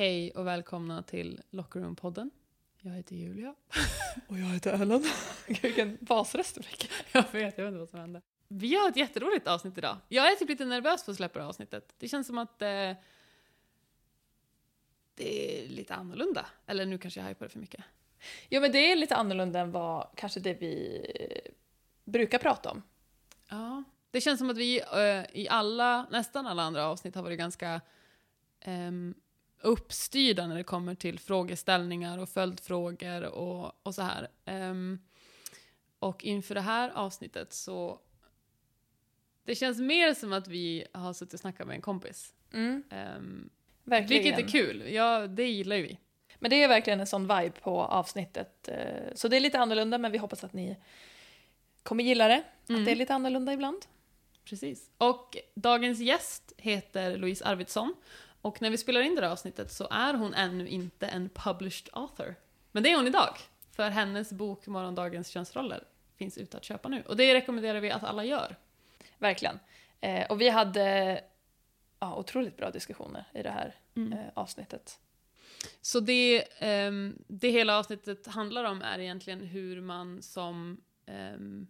Hej och välkomna till Locker Room-podden. Jag heter Julia. Och jag heter Ellen. Vilken basröst du fick. Jag vet, jag vet inte vad som hände. Vi har ett jätteroligt avsnitt idag. Jag är typ lite nervös för att släppa det här avsnittet. Det känns som att eh, det är lite annorlunda. Eller nu kanske jag hypar det för mycket. Jo men det är lite annorlunda än vad kanske det vi eh, brukar prata om. Ja. Det känns som att vi eh, i alla, nästan alla andra avsnitt har varit ganska ehm, uppstyrda när det kommer till frågeställningar och följdfrågor och, och så här. Ehm, och inför det här avsnittet så det känns mer som att vi har suttit och snackat med en kompis. Ehm, Verkligen. vilket är kul, ja det gillar ju vi. Men det är verkligen en sån vibe på avsnittet. eh, Så det är lite annorlunda men vi hoppas att ni kommer gilla det. Mm. Att det är lite annorlunda ibland. Precis. Och dagens gäst heter Louise Arvidsson. Och när vi spelar in det här avsnittet så är hon ännu inte en published author. Men det är hon idag. För hennes bok Morgondagens könsroller finns ute att köpa nu. Och det rekommenderar vi att alla gör. Verkligen. Eh, Och vi hade ja, otroligt bra diskussioner i det här Mm. eh, avsnittet. Så det, ehm, det hela avsnittet handlar om är egentligen hur man som ehm,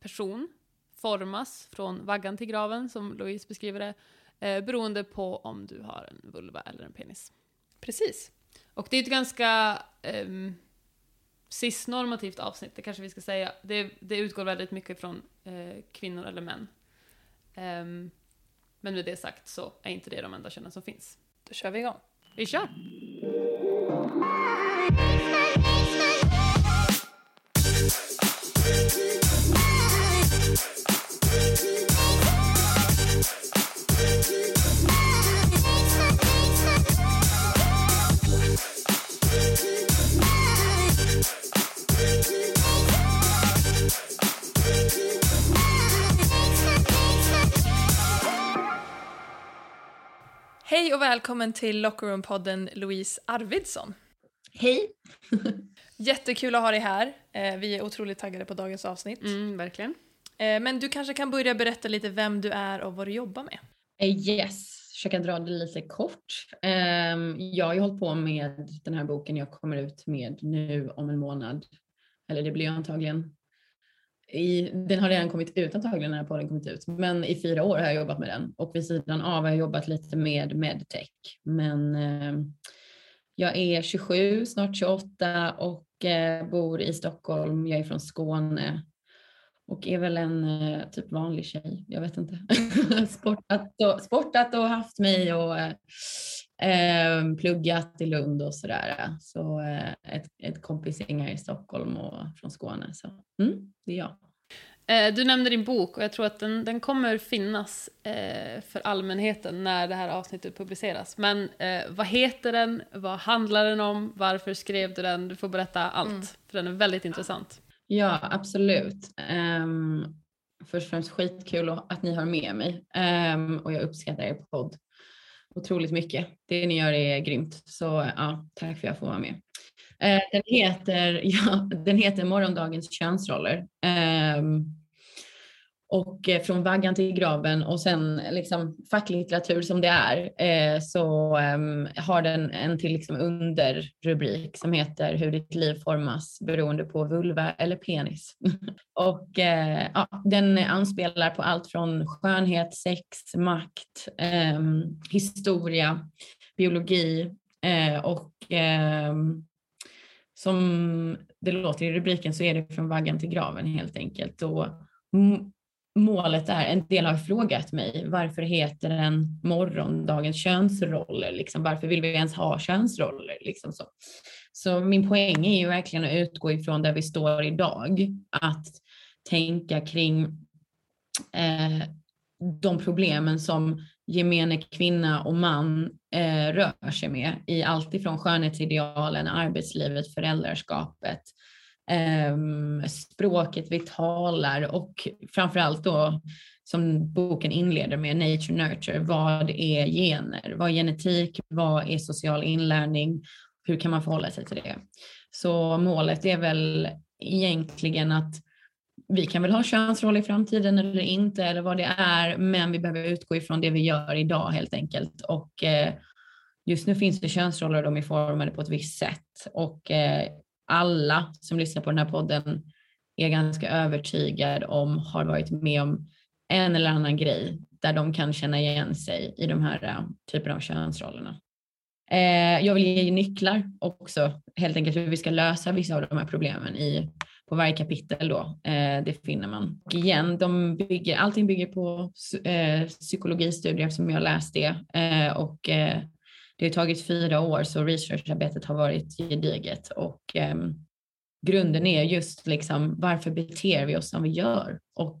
person formas från vaggan till graven, som Louise beskriver det, eh, beroende på om du har en vulva eller en penis. Precis. Och det är ett ganska um, cisnormativt avsnitt, det kanske vi ska säga. Det, det utgår väldigt mycket från eh, kvinnor eller män. Ehm, men med det sagt så är inte det de enda könen som finns. Då kör vi igång. Vi kör! Hej och välkommen till Locker Room-podden Louise Arvidsson. Hej! Jättekul att ha dig här. Eh, Vi är otroligt taggade på dagens avsnitt. Mm, verkligen. Eh, Men du kanske kan börja berätta lite vem du är och vad du jobbar med. Eh, Yes, försöka dra det lite kort. Ehm, Jag har ju hållit på med den här boken jag kommer ut med nu om en månad. Eller det blir antagligen i, den har redan kommit ut antagligen när podden kommit ut, men i fyra år har jag jobbat med den och vid sidan av har jag jobbat lite med medtech. Men eh, jag är 27, snart 28 och eh, bor i Stockholm. Jag är från Skåne och är väl en eh, typ vanlig tjej. Jag vet inte. sportat, och, sportat och haft mig och eh, eh, pluggat i Lund och sådär. Så eh, ett, ett kompisgäng här i Stockholm och från Skåne. Så mm, det är jag. Eh, du nämnde din bok och jag tror att den, den kommer finnas eh, för allmänheten när det här avsnittet publiceras. Men eh, vad heter den? Vad handlar den om? Varför skrev du den? Du får berätta allt, Mm. för den är väldigt intressant. Ja, absolut. Um, först och främst skitkul att ni har med mig Ehm, och jag uppskattar er podd otroligt mycket. Det ni gör är grymt, så ja, tack för att jag får vara med. Eh, den, heter, ja, den heter Morgondagens könsroller. Um, och eh, från vaggan till graven och sen liksom facklitteratur som det är eh, så ehm, har den en till liksom underrubrik som heter Hur ditt liv formas beroende på vulva eller penis. och eh, ja, den anspelar på allt från skönhet, sex, makt, ehm, historia, biologi eh, och ehm, som det låter i rubriken så är det från vaggan till graven helt enkelt. Och målet är, en del har frågat mig, varför heter den morgondagens könsroller? Liksom, varför vill vi ens ha könsroller? Liksom så. så min poäng är ju verkligen att utgå ifrån där vi står idag, att tänka kring eh, de problemen som gemene kvinna och man eh, rör sig med i allt ifrån skönhetsidealen, arbetslivet, föräldraskapet, Ehm, språket vi talar och framförallt då som boken inleder med nature nurture, vad är gener, vad är genetik, vad är social inlärning, hur kan man förhålla sig till det? Så målet är väl egentligen att vi kan väl ha könsroll i framtiden eller inte eller vad det är, men vi behöver utgå ifrån det vi gör idag helt enkelt. Och eh, just nu finns det könsroller och de är formade på ett visst sätt. Och eh, alla som lyssnar på den här podden är ganska övertygad om, har varit med om en eller annan grej där de kan känna igen sig i de här äh, typerna av könsrollerna. Eh, jag vill ge nycklar också, helt enkelt hur vi ska lösa vissa av de här problemen i, på varje kapitel då. Eh, det finner man. Och igen, de bygger, allting bygger på eh, psykologistudier som jag läst det eh, och eh, det har tagit fyra år så researcharbetet har varit gediget och ehm, grunden är just liksom varför beter vi oss som vi gör och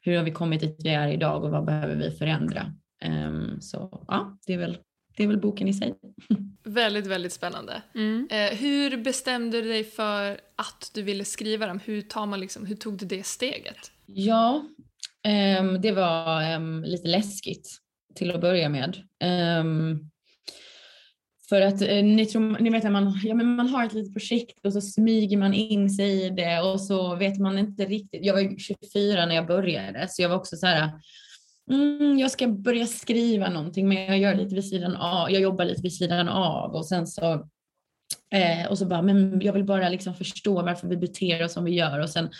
hur har vi kommit dit vi är idag och vad behöver vi förändra? Um, så ja, det är, väl, det är väl boken i sig. väldigt, väldigt spännande. Mm. Eh, hur bestämde du dig för att du ville skriva dem? Hur, tar man liksom, hur tog du det steget? Ja, um, det var um, lite läskigt till att börja med. För att eh, ni, tror, ni vet att man, ja, men man har ett litet projekt och så smyger man in sig i det och så vet man inte riktigt. Jag var 24 när jag började så jag var också så här, mm, jag ska börja skriva någonting men jag gör lite vid sidan av, jag jobbar lite vid sidan av och sen så eh, och så bara, men jag vill bara liksom förstå varför vi beter oss som vi gör och sen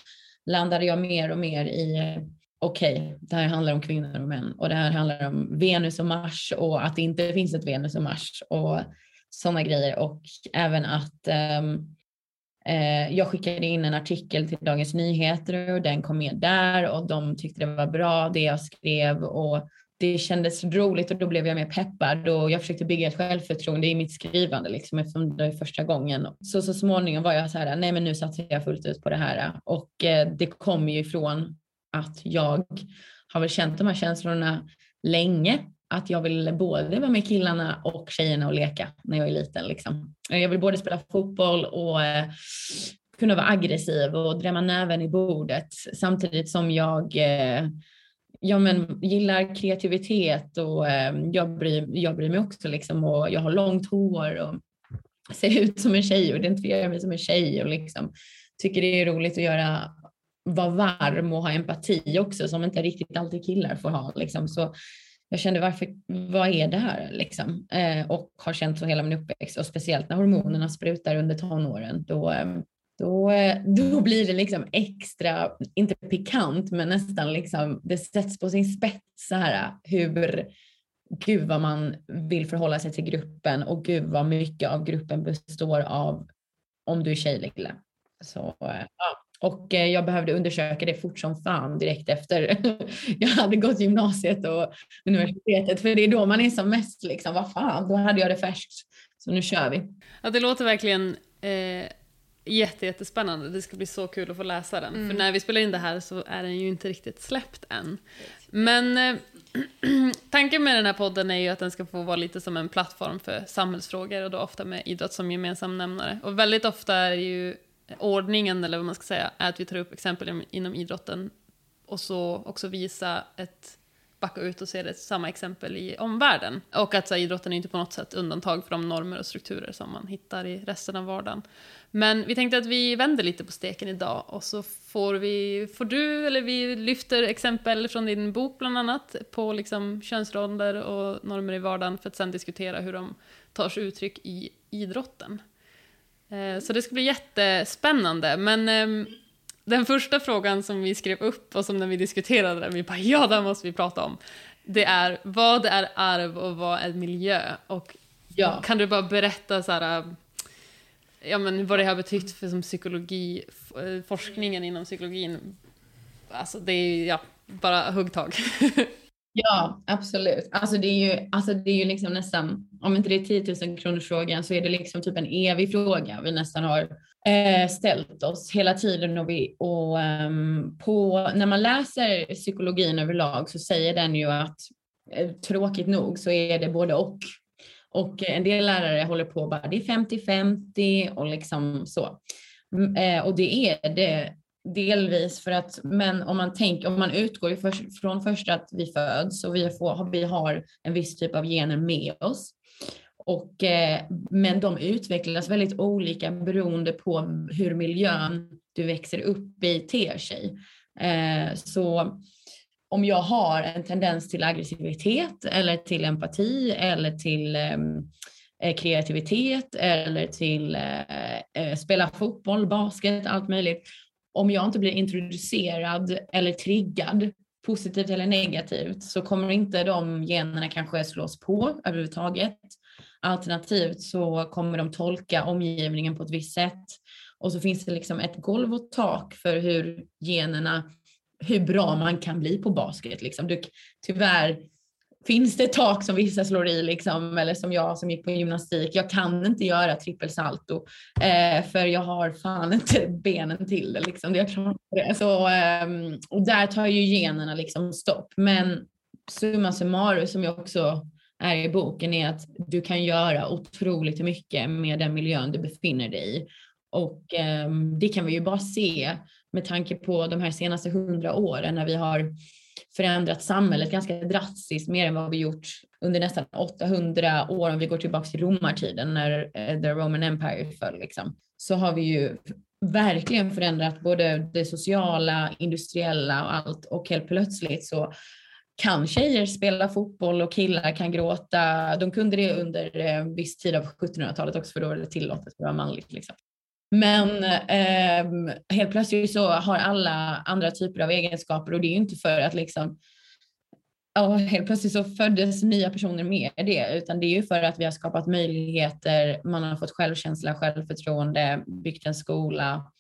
landade jag mer och mer i eh, okej, okay, det här handlar om kvinnor och män och det här handlar om Venus och Mars och att det inte finns ett Venus och Mars och sådana grejer och även att um, eh, jag skickade in en artikel till Dagens Nyheter och den kom med där och de tyckte det var bra det jag skrev och det kändes roligt och då blev jag mer peppad och jag försökte bygga ett självförtroende i mitt skrivande liksom eftersom det är första gången. Så så småningom var jag så här, nej men nu satsar jag fullt ut på det här och eh, det kommer ju ifrån att jag har väl känt de här känslorna länge. Att jag vill både vara med killarna och tjejerna och leka när jag är liten. Liksom. Jag vill både spela fotboll och eh, kunna vara aggressiv och drämma näven i bordet samtidigt som jag eh, ja, men, gillar kreativitet och eh, jag, bryr, jag bryr mig också liksom, och jag har långt hår och ser ut som en tjej och identifierar mig som en tjej och liksom, tycker det är roligt att göra vara varm och ha empati också som inte riktigt alltid killar får ha. Liksom. Så jag kände varför, vad är det här liksom? Eh, och har känt så hela min uppväxt och speciellt när hormonerna sprutar under tonåren då, eh, då, eh, då blir det liksom extra, inte pikant men nästan liksom det sätts på sin spets så här hur gud vad man vill förhålla sig till gruppen och gud vad mycket av gruppen består av om du är tjej eller kille. Så eh, ja, och eh, jag behövde undersöka det fort som fan direkt efter jag hade gått gymnasiet och universitetet. För det är då man är som mest liksom, vad fan, då hade jag det färskt. Så nu kör vi. Ja, det låter verkligen eh, jätte, jättespännande. Det ska bli så kul att få läsa den. Mm. För när vi spelar in det här så är den ju inte riktigt släppt än. Men eh, tanken med den här podden är ju att den ska få vara lite som en plattform för samhällsfrågor och då ofta med idrott som gemensam nämnare. Och väldigt ofta är det ju ordningen, eller vad man ska säga, är att vi tar upp exempel inom idrotten och så också visa ett backa ut och se det samma exempel i omvärlden. Och att så, idrotten är inte på något sätt undantag från de normer och strukturer som man hittar i resten av vardagen. Men vi tänkte att vi vänder lite på steken idag och så får, vi, får du, eller vi lyfter exempel från din bok bland annat på liksom könsroller och normer i vardagen för att sen diskutera hur de tar sig uttryck i idrotten. Eh, så det ska bli jättespännande. Men ehm, den första frågan som vi skrev upp och som när vi diskuterade den, vi bara ja, den måste vi prata om. Det är vad är arv och vad är miljö? Och ja. kan du bara berätta så här, ja, men vad det har betytt för som psykologi, eh, forskningen inom psykologin? Alltså det är ja, bara huggtag. Ja, absolut. Alltså det är ju, alltså det är ju liksom nästan, om inte det är 10 000 kronors frågan så är det liksom typ en evig fråga vi nästan har eh, ställt oss hela tiden. Och vi, och, um, på, när man läser psykologin överlag så säger den ju att eh, tråkigt nog så är det både och. Och en del lärare håller på bara, det är 50-50 och liksom så. Mm, eh, och det är det Delvis för att, men om man tänker, om man utgår för, från först att vi föds och vi, får, vi har en viss typ av gener med oss. Och, eh, men de utvecklas väldigt olika beroende på hur miljön du växer upp i ter sig. Eh, så om jag har en tendens till aggressivitet eller till empati eller till ehm, eh, kreativitet eller till eh, eh, spela fotboll, basket, allt möjligt. Om jag inte blir introducerad eller triggad positivt eller negativt så kommer inte de generna kanske slås på överhuvudtaget. Alternativt så kommer de tolka omgivningen på ett visst sätt och så finns det liksom ett golv och tak för hur generna, hur bra man kan bli på basket. Liksom. Du, tyvärr finns det tak som vissa slår i, liksom, eller som jag som gick på gymnastik. Jag kan inte göra trippelsalto eh, för jag har fan inte benen till det. Liksom. Jag klarar det. Så, eh, och där tar ju generna liksom stopp. Men summa summarum som jag också är i boken är att du kan göra otroligt mycket med den miljön du befinner dig i. Och eh, det kan vi ju bara se med tanke på de här senaste hundra åren när vi har förändrat samhället ganska drastiskt mer än vad vi gjort under nästan 800 år om vi går tillbaka till romartiden när eh, the Roman Empire föll liksom. Så har vi ju verkligen förändrat både det sociala, industriella och allt och helt plötsligt så kan tjejer spela fotboll och killar kan gråta. De kunde det under eh, viss tid av 1700-talet också för då var det tillåtet att vara manligt. Liksom. Men eh, helt plötsligt så har alla andra typer av egenskaper och det är ju inte för att liksom Ja, helt plötsligt så föddes nya personer med det, utan det är ju för att vi har skapat möjligheter, man har fått självkänsla, självförtroende, byggt en skola.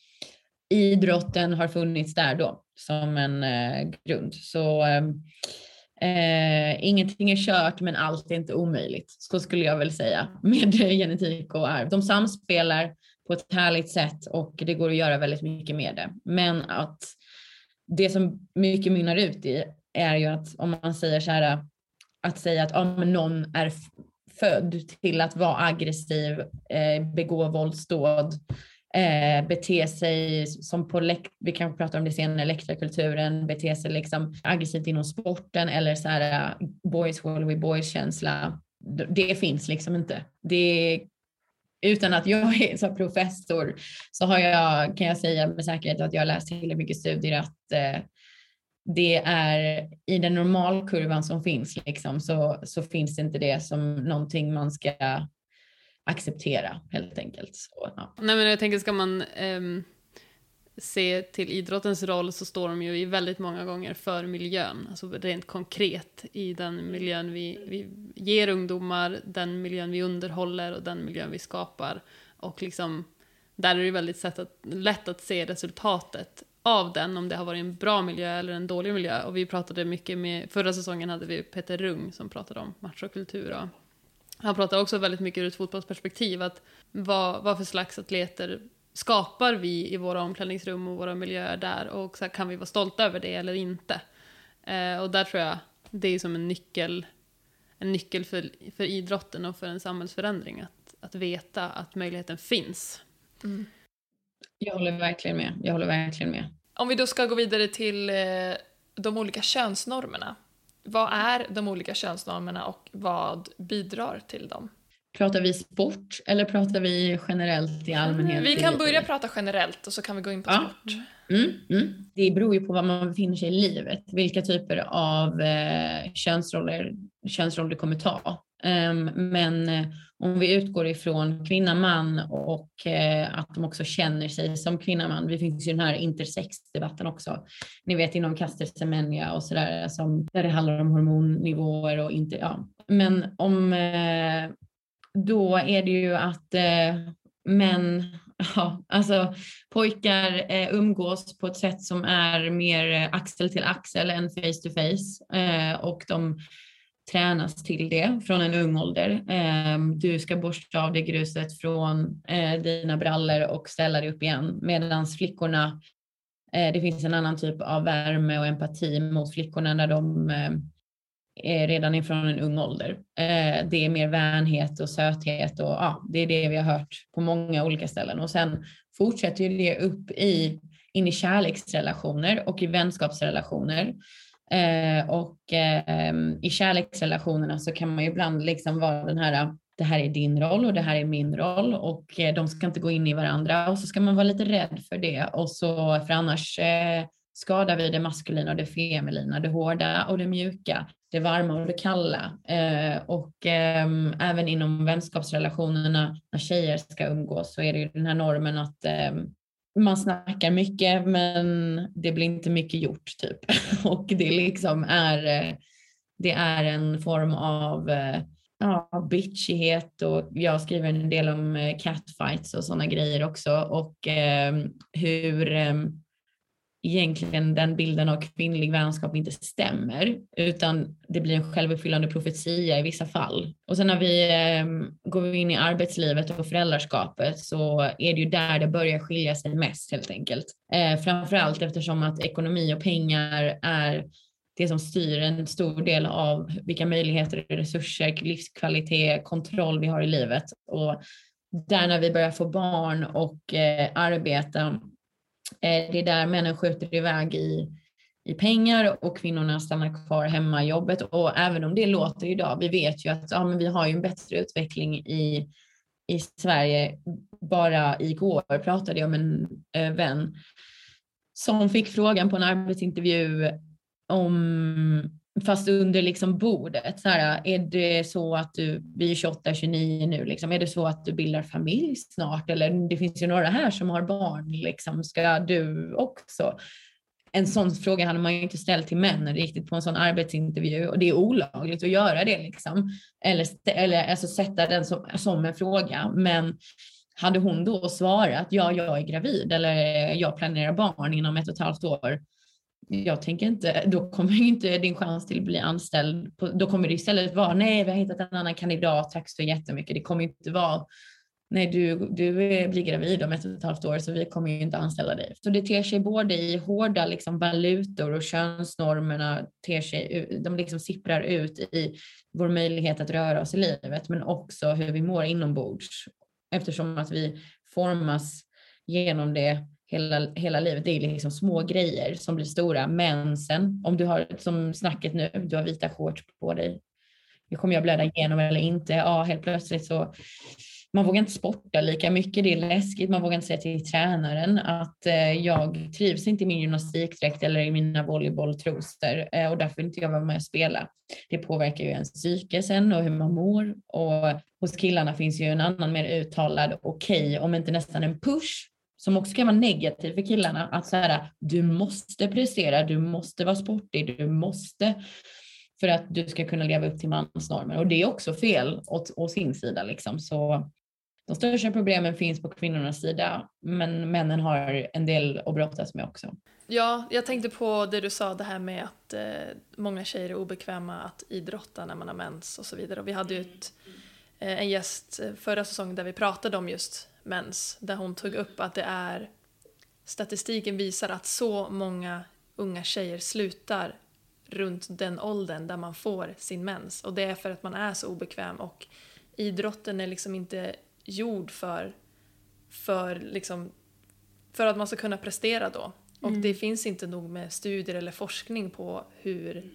Idrotten har funnits där då som en eh, grund. Så ehm, eh, ingenting är kört, men allt är inte omöjligt. Så skulle jag väl säga med genetik och arv. De samspelar på ett härligt sätt och det går att göra väldigt mycket med det. Men att det som mycket mynnar ut i är ju att om man säger så här att säga att ja, någon är född till att vara aggressiv, eh, begå våldsdåd, eh, bete sig som på, vi kanske pratar om det senare, elektrakulturen, bete sig liksom aggressivt inom sporten eller så här eh, boys will be boys känsla. Det finns liksom inte. Det utan att jag är så professor så har jag, kan jag säga med säkerhet att jag har läst tillräckligt mycket studier att eh, det är i den normalkurvan som finns liksom, så, så finns inte det som någonting man ska acceptera helt enkelt. Så, ja. Nej men jag tänker ska man um se till idrottens roll så står de ju i väldigt många gånger för miljön. Alltså rent konkret i den miljön vi, vi ger ungdomar, den miljön vi underhåller och den miljön vi skapar. Och liksom, där är det väldigt att, lätt att se resultatet av den, om det har varit en bra miljö eller en dålig miljö. Och vi pratade mycket med, förra säsongen hade vi Peter Rung som pratade om machokultur. Och han pratade också väldigt mycket ur ett fotbollsperspektiv, att vad, vad för slags atleter skapar vi i våra omklädningsrum och våra miljöer där och så här, kan vi vara stolta över det eller inte? Eh, och där tror jag det är som en nyckel, en nyckel för, för idrotten och för en samhällsförändring att, att veta att möjligheten finns. Mm. Jag håller verkligen med. Jag håller verkligen med. Om vi då ska gå vidare till eh, de olika könsnormerna. Vad är de olika könsnormerna och vad bidrar till dem? Pratar vi sport eller pratar vi generellt i allmänhet? Vi kan börja prata generellt och så kan vi gå in på ja. sport. Mm, mm. Det beror ju på var man befinner sig i livet, vilka typer av eh, könsroller, könsroller du kommer ta. Um, men eh, om vi utgår ifrån kvinna-man och eh, att de också känner sig som kvinna-man. Det finns ju den här intersexdebatten också. Ni vet inom Caster Semenya och sådär, där det handlar om hormonnivåer och inte, ja. Men om eh, då är det ju att eh, män, ja, alltså pojkar eh, umgås på ett sätt som är mer eh, axel till axel än face to face eh, och de tränas till det från en ung ålder. Eh, du ska borsta av det gruset från eh, dina brallor och ställa dig upp igen medan flickorna eh, det finns en annan typ av värme och empati mot flickorna när de eh, Eh, redan ifrån en ung ålder. Eh, det är mer vänhet och söthet och ja, det är det vi har hört på många olika ställen och sen fortsätter det upp i, in i kärleksrelationer och i vänskapsrelationer. Eh, och ehm, i kärleksrelationerna så kan man ju ibland liksom vara den här det här är din roll och det här är min roll och de ska inte gå in i varandra och så ska man vara lite rädd för det och så för annars skadar vi det maskulina och det feminina, det hårda och det mjuka, det varma och det kalla. Eh, och eh, även inom vänskapsrelationerna när tjejer ska umgås så är det ju den här normen att eh, man snackar mycket men det blir inte mycket gjort typ. och det liksom är, eh, det är en form av eh, ja, bitchighet och jag skriver en del om eh, catfights och sådana grejer också och ehm, hur ehm, egentligen den bilden av kvinnlig vänskap inte stämmer utan det blir en självuppfyllande profetia i vissa fall. Och sen när vi eh, går in i arbetslivet och föräldraskapet så är det ju där det börjar skilja sig mest helt enkelt. Eh, framförallt eftersom att ekonomi och pengar är det som styr en stor del av vilka möjligheter, resurser, livskvalitet, kontroll vi har i livet. Och där när vi börjar få barn och eh, arbeta, Eh, det är där männen skjuter iväg i, i pengar och kvinnorna stannar kvar hemma i jobbet. Och även om det låter idag, vi vet ju att ja, men vi har ju en bättre utveckling i, i Sverige. Bara igår pratade jag med en eh, vän som fick frågan på en arbetsintervju om, fast under liksom bordet. Så här, är det så att du, vi är 28, 29 nu, liksom, är det så att du bildar familj snart? Eller det finns ju några här som har barn, liksom, ska du också? En sån fråga hade man ju inte ställt till män riktigt på en sån arbetsintervju och det är olagligt att göra det liksom. Eller, eller alltså sätta den som, som en fråga. Men hade hon då svarat ja, jag är gravid eller jag planerar barn inom ett och ett halvt år jag tänker inte, då kommer inte din chans till att bli anställd, på, då kommer det istället vara, nej vi har hittat en annan kandidat, tack så jättemycket. Det kommer inte vara, nej du, du blir gravid om ett och ett halvt år så vi kommer ju inte anställa dig. Så det ter sig både i hårda liksom, valutor och könsnormerna ter sig, de liksom sipprar ut i vår möjlighet att röra oss i livet men också hur vi mår inombords eftersom att vi formas genom det hela, hela livet. Det är liksom små grejer som blir stora. Men sen om du har som snacket nu, du har vita shorts på dig. Kommer jag blöda igenom eller inte? Ja, helt plötsligt så man vågar inte sporta lika mycket, det är läskigt. Man vågar inte säga till tränaren att eh, jag trivs inte i min gymnastikdräkt eller i mina volleybolltrosor eh, och därför vill inte jag vara med och spela. Det påverkar ju ens psyke sen och hur man mår och hos killarna finns ju en annan mer uttalad okej, okay, om inte nästan en push som också kan vara negativ för killarna. Att så här, du måste prestera, du måste vara sportig, du måste för att du ska kunna leva upp till mansnormer. Och det är också fel åt, åt sin sida. Liksom. Så de största problemen finns på kvinnornas sida, men männen har en del att brottas med också. Ja, jag tänkte på det du sa, det här med att eh, många tjejer är obekväma att idrotta när man har mens och så vidare. Och vi hade ju ett, eh, en gäst eh, förra säsongen där vi pratade om just mens, där hon tog upp att det är statistiken visar att så många unga tjejer slutar runt den åldern där man får sin mens. Och det är för att man är så obekväm och idrotten är liksom inte gjord för, för, liksom, för att man ska kunna prestera då. Och mm. det finns inte nog med studier eller forskning på hur,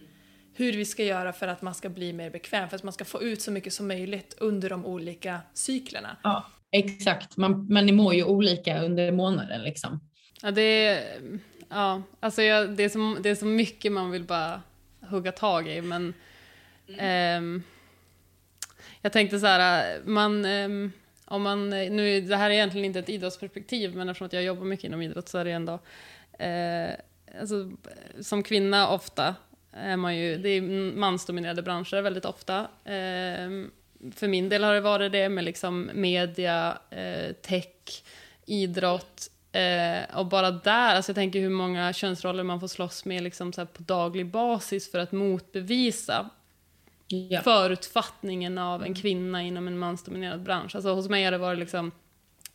hur vi ska göra för att man ska bli mer bekväm, för att man ska få ut så mycket som möjligt under de olika cyklerna. Ja. Exakt, man, man mår ju olika under månaden liksom. Ja, det är, ja, alltså jag, det, är så, det är så mycket man vill bara hugga tag i, men mm. eh, jag tänkte så här, man, eh, om man, nu, det här är egentligen inte ett idrottsperspektiv, men eftersom att jag jobbar mycket inom idrott så är det ändå, eh, alltså, som kvinna ofta är man ju, det är mansdominerade branscher väldigt ofta. Ehm, för min del har det varit det med liksom media, eh, tech, idrott. Eh, och bara där, alltså jag tänker hur många könsroller man får slåss med liksom så på daglig basis för att motbevisa ja. förutfattningen av en mm. kvinna inom en mansdominerad bransch. Alltså hos mig har det varit liksom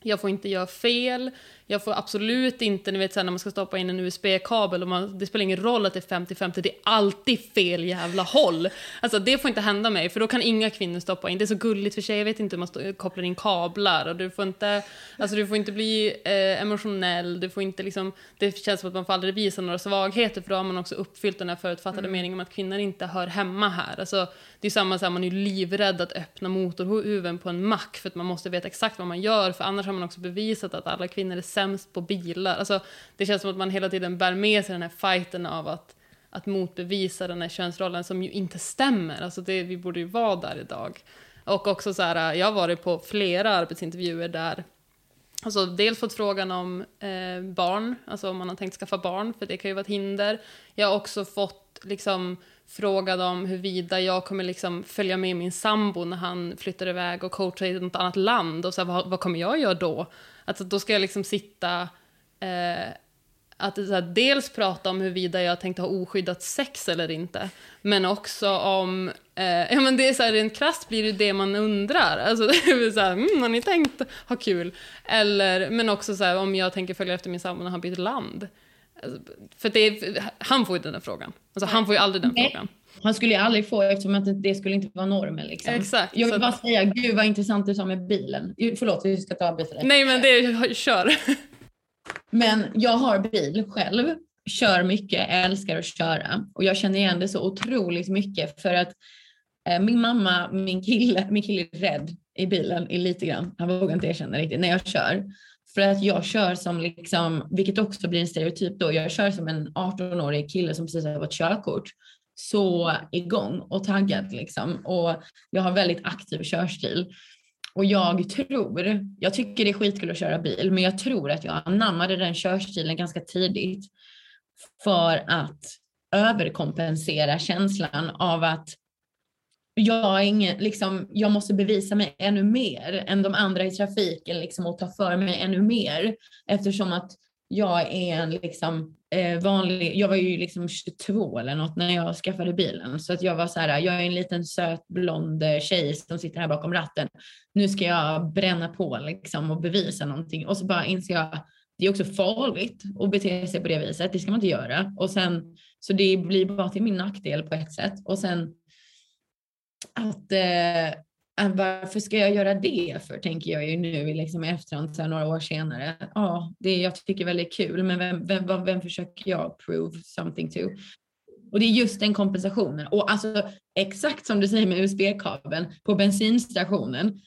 jag får inte göra fel, jag får absolut inte, ni vet sen när man ska stoppa in en USB-kabel och man, det spelar ingen roll att det är 50-50, det är alltid fel jävla håll. Alltså det får inte hända mig, för då kan inga kvinnor stoppa in. Det är så gulligt för sig, jag vet inte hur man stå, kopplar in kablar och du får inte, alltså du får inte bli eh, emotionell, du får inte liksom, det känns som att man får aldrig visa några svagheter för då har man också uppfyllt den här förutfattade mm. meningen om att kvinnor inte hör hemma här. Alltså, det är samma här, man är ju livrädd att öppna motorhuven på en mack för att man måste veta exakt vad man gör för annars har man också bevisat att alla kvinnor är sämst på bilar. Alltså, det känns som att man hela tiden bär med sig den här fighten av att, att motbevisa den här könsrollen som ju inte stämmer. Alltså det, vi borde ju vara där idag. Och också så här, jag har varit på flera arbetsintervjuer där Alltså dels fått frågan om eh, barn, alltså om man har tänkt skaffa barn, för det kan ju vara ett hinder. Jag har också fått liksom Fråga om huruvida jag kommer liksom följa med min sambo när han flyttar iväg och coachar i något annat land och så här, vad, vad kommer jag göra då? Alltså då ska jag liksom sitta eh, att här, dels prata om huruvida jag tänkte ha oskyddat sex eller inte, men också om, eh, ja men det är så här, rent krasst blir det det man undrar, alltså det är så här, mm, har ni tänkt ha kul? Eller, men också så här, om jag tänker följa efter min sambo när han byter land. Alltså, för det, han får ju den frågan, alltså han får ju aldrig den Nej. frågan. Han skulle ju aldrig få eftersom att det skulle inte vara normen. Liksom. Exakt. Jag vill bara säga, gud vad intressant du sa med bilen. Förlåt, vi ska ta avbryta dig. Nej men det, kör. Men jag har bil själv, kör mycket, älskar att köra och jag känner igen det så otroligt mycket för att eh, min mamma, min kille, min kille är rädd i bilen i lite grann, han vågar inte erkänna riktigt, när jag kör. För att jag kör som liksom, vilket också blir en stereotyp då, jag kör som en 18-årig kille som precis har fått körkort. Så igång och taggad liksom och jag har väldigt aktiv körstil. Och jag tror, jag tycker det är skitkul att köra bil, men jag tror att jag anammade den körstilen ganska tidigt för att överkompensera känslan av att jag, är ingen, liksom, jag måste bevisa mig ännu mer än de andra i trafiken liksom, och ta för mig ännu mer eftersom att jag är en liksom, eh, vanlig, jag var ju liksom 22 eller något när jag skaffade bilen så att jag var så här, jag är en liten söt blond eh, tjej som sitter här bakom ratten nu ska jag bränna på liksom och bevisa någonting och så bara inser jag det är också farligt att bete sig på det viset. Det ska man inte göra. Och sen, så det blir bara till min nackdel på ett sätt. Och sen att eh, varför ska jag göra det för, tänker jag ju nu liksom i efterhand, så här, några år senare. Ja, det jag tycker väl är kul, men vem, vem, vem, försöker jag prove something to? Och det är just den kompensationen. Och alltså exakt som du säger med USB-kabeln på bensinstationen.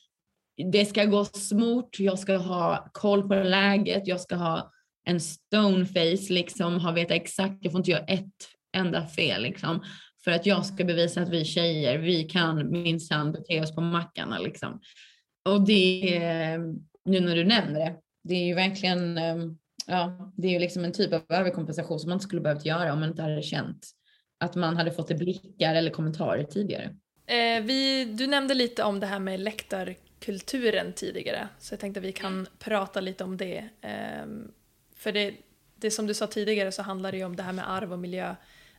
Det ska gå smort, jag ska ha koll på läget, jag ska ha en stone face, liksom, ha veta exakt, jag får inte göra ett enda fel liksom. För att jag ska bevisa att vi tjejer, vi kan minsann bete oss på mackarna liksom. Och det, nu när du nämner det, det är ju verkligen, eh, ja, det är ju liksom en typ av överkompensation som man inte skulle behövt göra om man inte hade känt att man hade fått det blickar eller kommentarer tidigare. Eh, vi, du nämnde lite om det här med läktarkulturen tidigare, så jag tänkte att vi kan prata lite om det. Ehm, för det, det som du sa tidigare så handlar det ju om det här med arv och miljö.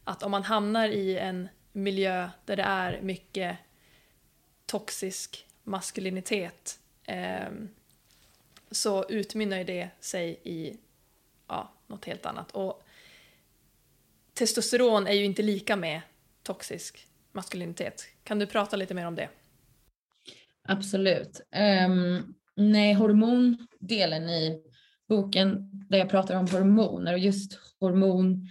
Att om man hamnar i en miljö där det är mycket toxisk maskulinitet eh, så utmynnar ju det sig i ja, något helt annat. Och testosteron är ju inte lika med toxisk maskulinitet. Kan du prata lite mer om det? Absolut. Um, nej, hormondelen i boken där jag pratar om hormoner och just hormon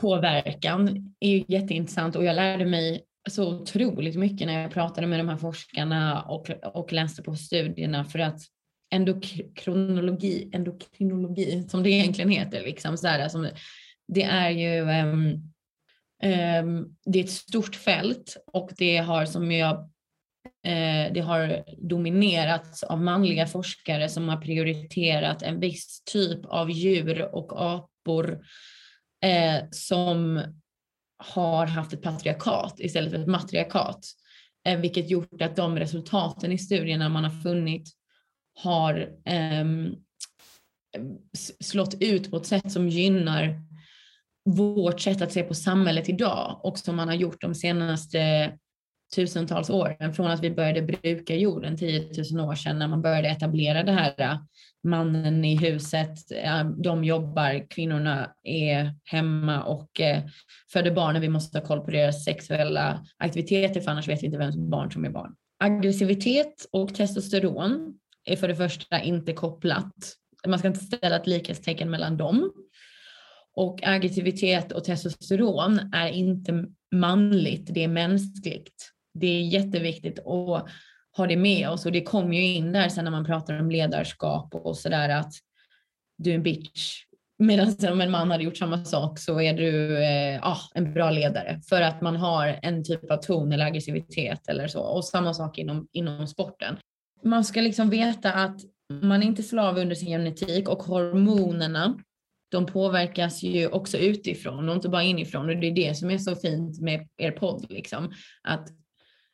påverkan är ju jätteintressant och jag lärde mig så otroligt mycket när jag pratade med de här forskarna och, och läste på studierna för att endokrinologi, endokrinologi som det egentligen heter, liksom så här, alltså, det är ju um, um, det är ett stort fält och det har som jag eh, det har dominerats av manliga forskare som har prioriterat en viss typ av djur och apor eh, som har haft ett patriarkat istället för ett matriarkat. Eh, vilket gjort att de resultaten i studierna man har funnit har eh, slått ut på ett sätt som gynnar vårt sätt att se på samhället idag och som man har gjort de senaste tusentals åren från att vi började bruka jorden 10 000 år sedan när man började etablera det här äh, mannen i huset, äh, de jobbar, kvinnorna är hemma och äh, föder barn vi måste ha koll på deras sexuella aktiviteter för annars vet vi inte vems barn som är barn. Aggressivitet och testosteron är för det första inte kopplat. Man ska inte ställa ett likhetstecken mellan dem. Och aggressivitet och testosteron är inte manligt, det är mänskligt. Det är jätteviktigt att ha det med oss och det kommer ju in där sen när man pratar om ledarskap och sådär att du är en bitch. Medan om en man hade gjort samma sak så är du eh, ah, en bra ledare för att man har en typ av ton eller aggressivitet eller så. Och samma sak inom, inom sporten. Man ska liksom veta att man är inte slav under sin genetik och hormonerna de påverkas ju också utifrån och inte bara inifrån och det är det som är så fint med er podd liksom. Att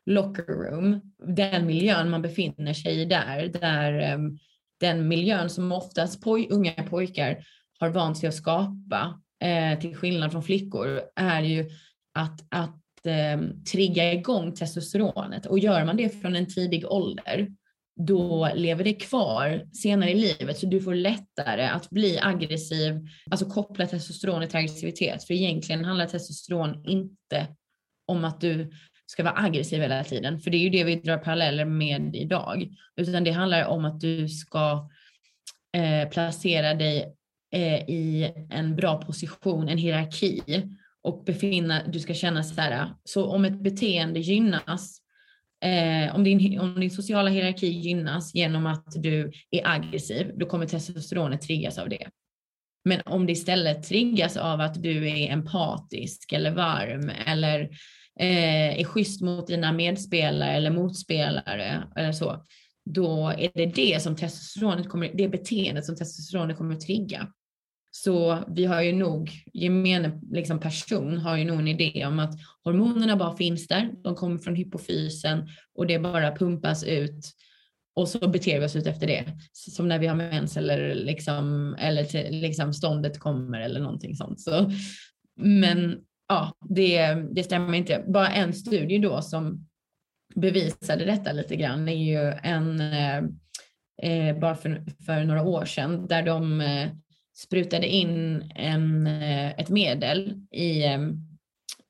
locker room, den miljön man befinner sig i där, där um, den miljön som oftast poj unga pojkar har vant sig att skapa, eh, till skillnad från flickor, är ju att, att eh, trigga igång testosteronet. Och gör man det från en tidig ålder, då lever det kvar senare i livet så du får lättare att bli aggressiv, alltså koppla testosteronet till aggressivitet. För egentligen handlar testosteron inte om att du ska vara aggressiv hela tiden, för det är ju det vi drar paralleller med idag, utan det handlar om att du ska eh, placera dig eh, i en bra position, en hierarki. Och befinna, du ska känna så här, så om ett beteende gynnas Eh, om, din, om din sociala hierarki gynnas genom att du är aggressiv, då kommer testosteronet triggas av det. Men om det istället triggas av att du är empatisk eller varm eller eh, är schysst mot dina medspelare eller motspelare eller så, då är det det som testosteronet kommer, det beteendet som testosteronet kommer att trigga. Så vi har ju nog, gemene liksom person har ju nog en idé om att hormonerna bara finns där, de kommer från hypofysen och det bara pumpas ut och så beter vi oss ut efter det. Som när vi har mens eller, liksom, eller till, liksom ståndet kommer eller någonting sånt. Så, men ja, det, det stämmer inte. Bara en studie då som bevisade detta lite grann är ju en, eh, eh bara för, för några år sedan, där de eh, sprutade in en, eh, ett medel i eh,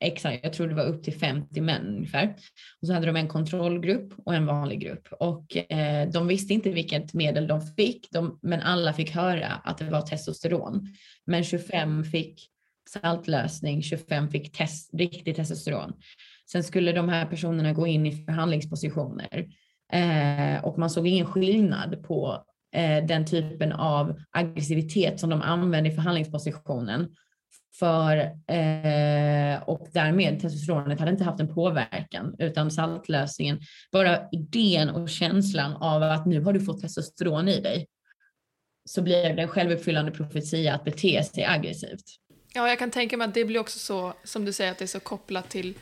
exakt, jag tror det var upp till 50 män ungefär. Och så hade de en kontrollgrupp och en vanlig grupp och eh, de visste inte vilket medel de fick, de, men alla fick höra att det var testosteron. Men 25 fick saltlösning, 25 fick test, riktigt testosteron. Sen skulle de här personerna gå in i förhandlingspositioner eh, och man såg ingen skillnad på eh, den typen av aggressivitet som de använde i förhandlingspositionen. För, eh, och därmed testosteronet hade inte haft en påverkan utan saltlösningen, bara idén och känslan av att nu har du fått testosteron i dig så blir det en självuppfyllande profetia att bete sig aggressivt. Ja, jag kan tänka mig att det blir också så, som du säger, att det är så kopplat till,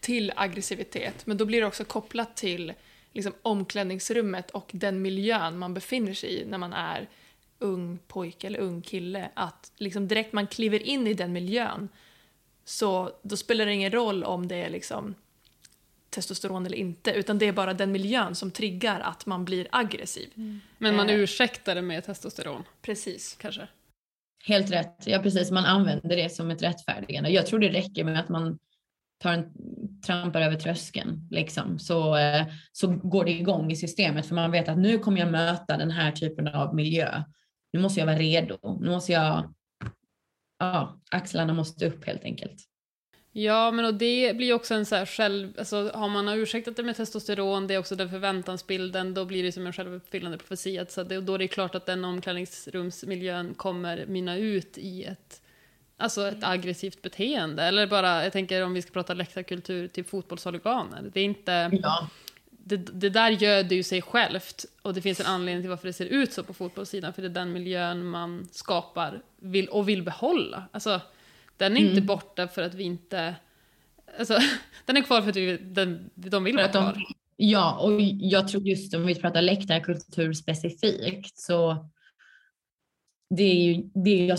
till aggressivitet, men då blir det också kopplat till liksom, omklädningsrummet och den miljön man befinner sig i när man är ung pojke eller ung kille. Att liksom direkt man kliver in i den miljön så då spelar det ingen roll om det är liksom testosteron eller inte, utan det är bara den miljön som triggar att man blir aggressiv. Mm. Men man eh. ursäktar det med testosteron? Precis. Kanske? Helt rätt. Ja, precis. Man använder det som ett rättfärdigande. Jag tror det räcker med att man tar en, trampar över tröskeln liksom, så, eh, så går det igång i systemet för man vet att nu kommer jag möta den här typen av miljö. Nu måste jag vara redo. Nu måste jag, ja, axlarna måste upp helt enkelt. Ja, men och det blir också en så här själv, alltså har man ursäktat det med testosteron, det är också den förväntansbilden, då blir det som en självuppfyllande profetia. Så det, då är det klart att den omklädningsrumsmiljön kommer mynna ut i ett Alltså ett aggressivt beteende. Eller bara, jag tänker om vi ska prata läktarkultur, typ fotbollshuliganer. Det är inte... Ja. Det, det där göder ju sig självt. Och det finns en anledning till varför det ser ut så på fotbollssidan. För det är den miljön man skapar vill, och vill behålla. Alltså, den är mm. inte borta för att vi inte... Alltså, den är kvar för att vi, den, de vill vara kvar. De, ja, och jag tror just om vi pratar läktarkultur specifikt så det är ju det jag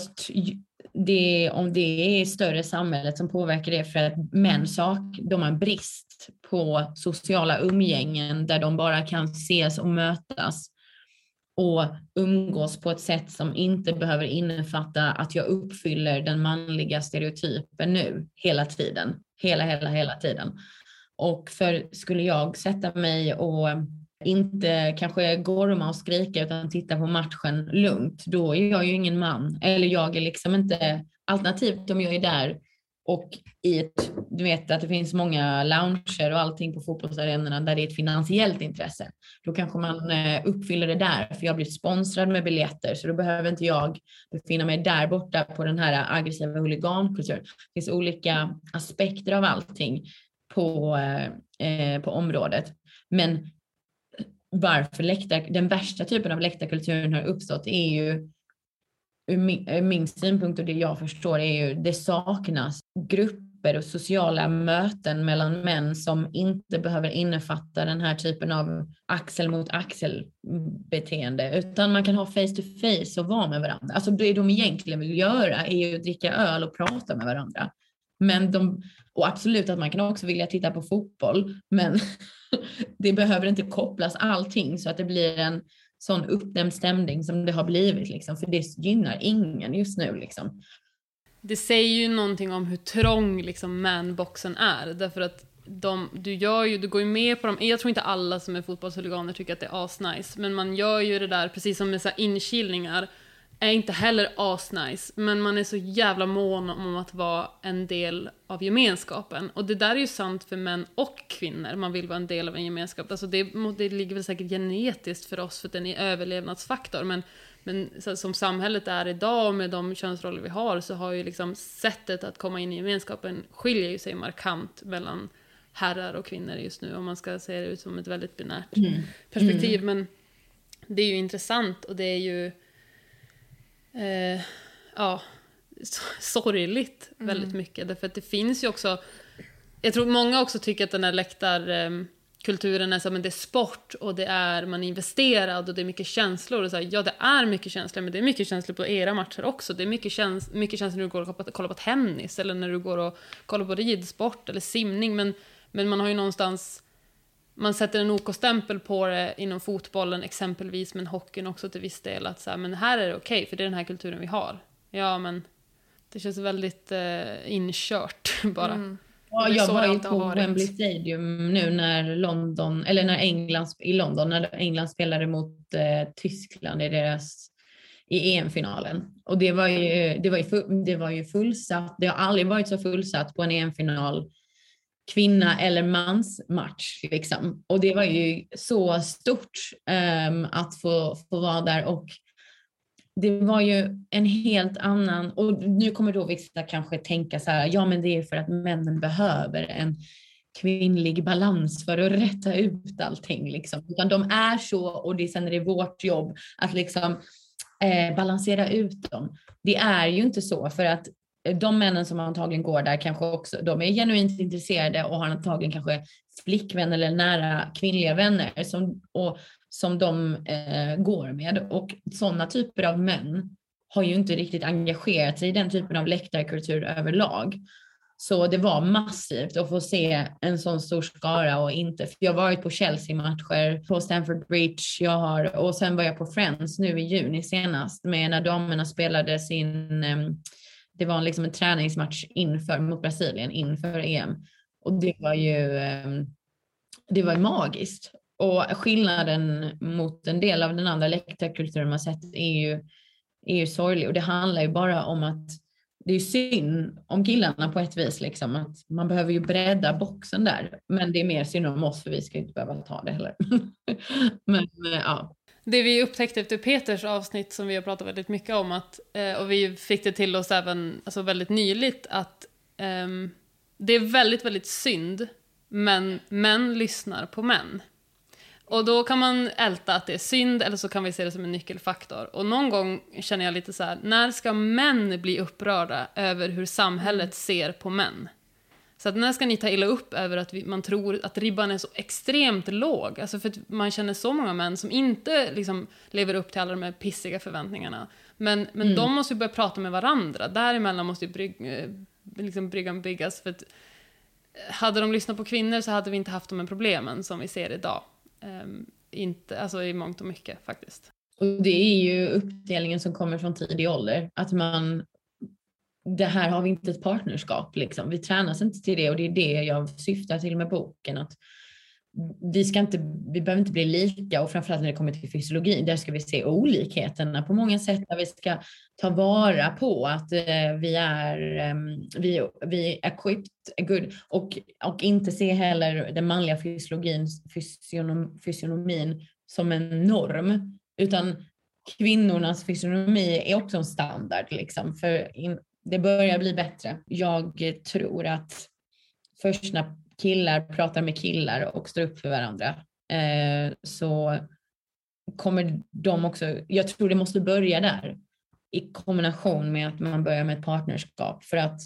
det, om det är större samhället som påverkar det för att män sak, de har brist på sociala umgängen där de bara kan ses och mötas och umgås på ett sätt som inte behöver innefatta att jag uppfyller den manliga stereotypen nu hela tiden. Hela, hela, hela tiden. Och för skulle jag sätta mig och inte kanske gorma och skrika utan titta på matchen lugnt, då är jag ju ingen man. Eller jag är liksom inte, alternativt om jag är där och i ett, du vet att det finns många lounger och allting på fotbollsarenorna där det är ett finansiellt intresse. Då kanske man eh, uppfyller det där, för jag blir sponsrad med biljetter så då behöver inte jag befinna mig där borta på den här aggressiva huligankulturen. Det finns olika aspekter av allting på, eh, eh på området. Men varför läktar, den värsta typen av läktarkulturen har uppstått är ju ur min, ur min synpunkt och det jag förstår är ju det saknas grupper och sociala möten mellan män som inte behöver innefatta den här typen av axel mot axel beteende utan man kan ha face to face och vara med varandra. Alltså det de egentligen vill göra är ju att dricka öl och prata med varandra. Men de, och absolut att man kan också vilja titta på fotboll, men det behöver inte kopplas allting så att det blir en sån uppdämd stämning som det har blivit liksom, för det gynnar ingen just nu liksom. Det säger ju någonting om hur trång liksom manboxen är, därför att de, du, gör ju, du går ju med på dem, jag tror inte alla som är fotbollshuliganer tycker att det är asnice, men man gör ju det där precis som med så inkilningar, är inte heller asnice, men man är så jävla mån om att vara en del av gemenskapen. Och det där är ju sant för män och kvinnor, man vill vara en del av en gemenskap. Alltså det, det ligger väl säkert genetiskt för oss, för att det är överlevnadsfaktor, men, men som samhället är idag med de könsroller vi har, så har ju liksom sättet att komma in i gemenskapen skiljer ju sig markant mellan herrar och kvinnor just nu, om man ska se det ut som ett väldigt binärt mm. perspektiv. Mm. Men det är ju intressant och det är ju eh, ja, sorgligt mm. väldigt mycket. Därför att det finns ju också, jag tror många också tycker att den här läktarkulturen är så men det är sport och det är, man är investerad och det är mycket känslor. Och så här, ja, det är mycket känslor, men det är mycket känslor på era matcher också. Det är mycket, käns mycket känslor när du går och kollar på tennis eller när du går och kollar på ridsport eller simning. Men, men man har ju någonstans man sätter en OK-stämpel på det inom fotbollen exempelvis, men hockeyn också till viss del. Att så här, men här är det okej, okay, för det är den här kulturen vi har. Ja, men det känns väldigt eh, inkört bara. Mm. Ja, jag var ju på Wembley Stadium nu när London, eller när England, i London, när England spelade mot eh, Tyskland i deras i EM-finalen. Och det var, ju, det, var ju, det var ju fullsatt. Det har aldrig varit så fullsatt på en EM-final kvinna eller mans match. Liksom. Och det var ju så stort um, att få, få vara där och det var ju en helt annan, och nu kommer då vissa kanske tänka så här, ja men det är för att männen behöver en kvinnlig balans för att rätta ut allting. Liksom. Utan de är så och det, sen är det vårt jobb att liksom eh, balansera ut dem. Det är ju inte så för att de männen som antagligen går där kanske också, de är genuint intresserade och har antagligen kanske flickvänner eller nära kvinnliga vänner som, och, som de eh, går med. Och sådana typer av män har ju inte riktigt engagerat sig i den typen av läktarkultur överlag. Så det var massivt att få se en sån stor skara och inte, för jag har varit på Chelsea-matcher på Stamford Bridge, jag har, och sen var jag på Friends nu i juni senast med när damerna spelade sin um, det var liksom en träningsmatch inför, mot Brasilien inför EM. Och det var ju ehm, det var magiskt. Och skillnaden mot en del av den andra läktarkulturen man sett är ju, är ju sorglig. Och det handlar ju bara om att det är synd om killarna på ett vis. Liksom, att man behöver ju bredda boxen där. Men det är mer synd om oss för vi ska inte behöva ta det heller. men eh, ja, det vi upptäckte efter Peters avsnitt som vi har pratat väldigt mycket om, att, eh, och vi fick det till oss även alltså väldigt nyligt, att um, det är väldigt, väldigt synd, men män lyssnar på män. Och då kan man älta att det är synd, eller så kan vi se det som en nyckelfaktor. Och någon gång känner jag lite så här, när ska män bli upprörda över hur samhället ser på män? Så att när ska ni ta illa upp över att vi, man tror att ribban är så extremt låg? Alltså för att man känner så många män som inte liksom lever upp till alla de här pissiga förväntningarna. Men, men mm. de måste ju börja prata med varandra. Däremellan måste ju bryg, eh, liksom bryggan byggas. För att eh, hade de lyssnat på kvinnor så hade vi inte haft de här problemen som vi ser idag. Um, inte, alltså i mångt och mycket faktiskt. Och det är ju uppdelningen som kommer från tidig ålder. Att man det här har vi inte ett partnerskap liksom. Vi tränas inte till det och det är det jag syftar till med boken. Att vi, ska inte, vi behöver inte bli lika och framförallt när det kommer till fysiologi, där ska vi se olikheterna på många sätt, där vi ska ta vara på att eh, vi är, ehm, vi, vi är equipped, good och, och inte se heller den manliga fysiologin, fysionom, fysionomin som en norm, utan kvinnornas fysionomi är också en standard liksom, för in, det börjar bli bättre. Jag tror att först när killar pratar med killar och står upp för varandra eh, så kommer de också, jag tror det måste börja där i kombination med att man börjar med ett partnerskap. För att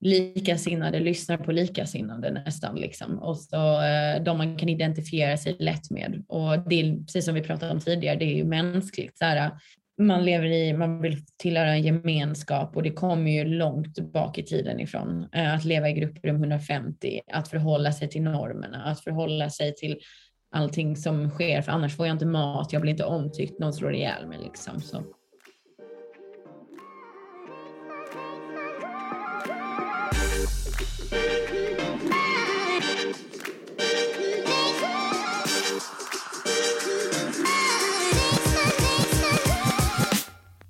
likasinnade lyssnar på likasinnade nästan liksom. Och så eh, de man kan identifiera sig lätt med. Och det är precis som vi pratade om tidigare, det är ju mänskligt. Så här, man lever i, man vill tillhöra en gemenskap och det kommer ju långt bak i tiden ifrån. Eh, att leva i grupprum 150, att förhålla sig till normerna, att förhålla sig till allting som sker, för annars får jag inte mat, jag blir inte omtyckt, någon slår ihjäl mig liksom. Så.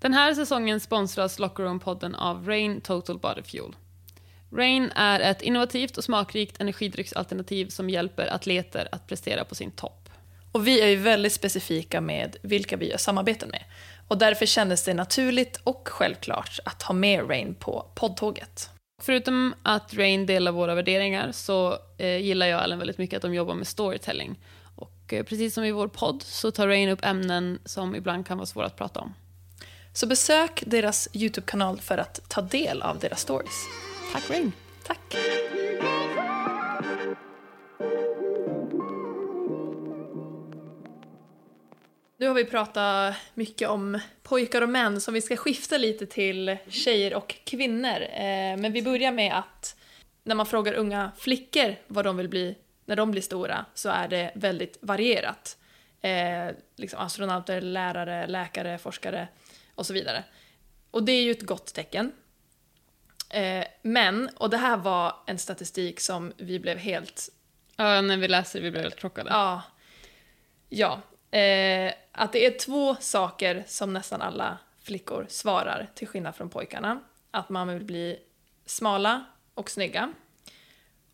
Den här säsongen sponsras Locker Room-podden av Rain Total Body Fuel. Rain är ett innovativt och smakrikt energidrycksalternativ som hjälper atleter att prestera på sin topp. Och vi är ju väldigt specifika med vilka vi gör samarbeten med. Och därför kändes det naturligt och självklart att ha med Rain på poddtåget. Förutom att Rain delar våra värderingar så eh, gillar jag Ellen väldigt mycket att de jobbar med storytelling. Och eh, precis som i vår podd så tar Rain upp ämnen som ibland kan vara svåra att prata om. Så besök deras YouTube-kanal för att ta del av deras stories. Tack Rain! Tack! Nu har vi pratat mycket om pojkar och män, så vi ska skifta lite till tjejer och kvinnor. Eh, men vi börjar med att när man frågar unga flickor vad de vill bli när de blir stora så är det väldigt varierat. Eh, liksom astronauter, lärare, läkare, forskare och så vidare. Och det är ju ett gott tecken. Eh, men, och det här var en statistik som vi blev helt... Ja, när vi läste det, vi blev helt chockade. Ja. Ja. Eh, att det är två saker som nästan alla flickor svarar, till skillnad från pojkarna. Att man vill bli smala och snygga.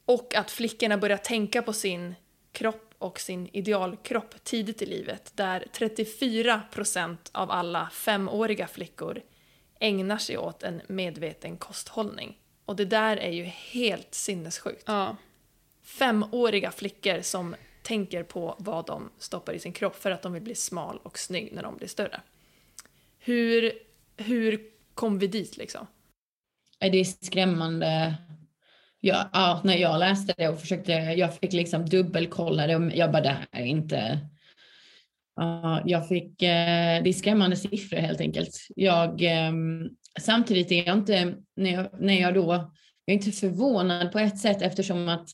Och att flickorna börjar tänka på sin kropp och sin idealkropp tidigt i livet där 34% av alla femåriga flickor ägnar sig åt en medveten kosthållning. Och det där är ju helt sinnessjukt. Ja. Femåriga flickor som tänker på vad de stoppar i sin kropp för att de vill bli smal och snygg när de blir större. Hur, hur kom vi dit liksom? Det är skrämmande ja, ja, när jag läste det och försökte, jag fick liksom dubbelkolla det jag bara det här är inte ja, jag fick, eh, det är skrämmande siffror helt enkelt. Jag, eh, samtidigt är jag inte, när jag, när jag då, jag är inte förvånad på ett sätt eftersom att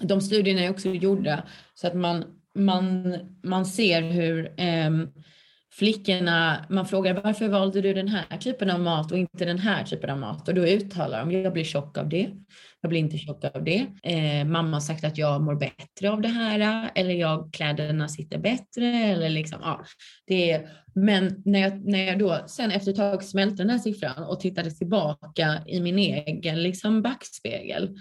de studierna är också gjorda så att man, man, man ser hur eh, flickorna, man frågar varför valde du den här typen av mat och inte den här typen av mat? Och då uttalar de, jag blir tjock av det, jag blir inte tjock av det. Eh, mamma har sagt att jag mår bättre av det här, eller jag, kläderna sitter bättre, eller liksom, ja. Det är, men när jag, när jag då sen efter ett tag smälte den här siffran och tittade tillbaka i min egen liksom backspegel,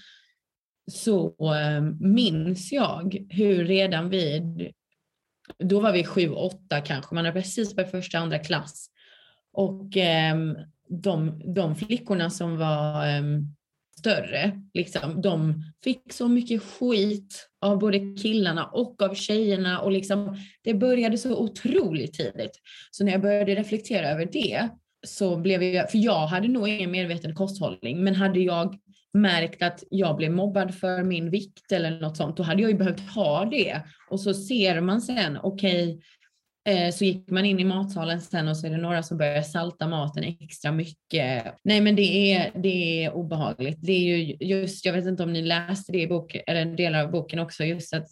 så eh, minns jag hur redan vid då var vi sju, åtta kanske, man hade precis börjat första, andra klass. Och eh, de, de flickorna som var eh, större, liksom, de fick så mycket skit av både killarna och av tjejerna och liksom, det började så otroligt tidigt. Så när jag började reflektera över det så blev jag, för jag hade nog ingen medveten kosthållning, men hade jag märkt att jag blev mobbad för min vikt eller något sånt, då hade jag ju behövt ha det. Och så ser man sen, okej, okay, eh, så gick man in i matsalen sen och så är det några som börjar salta maten extra mycket. Nej men det är, det är obehagligt. Det är ju just, jag vet inte om ni läste det i boken, eller delar av boken också, just att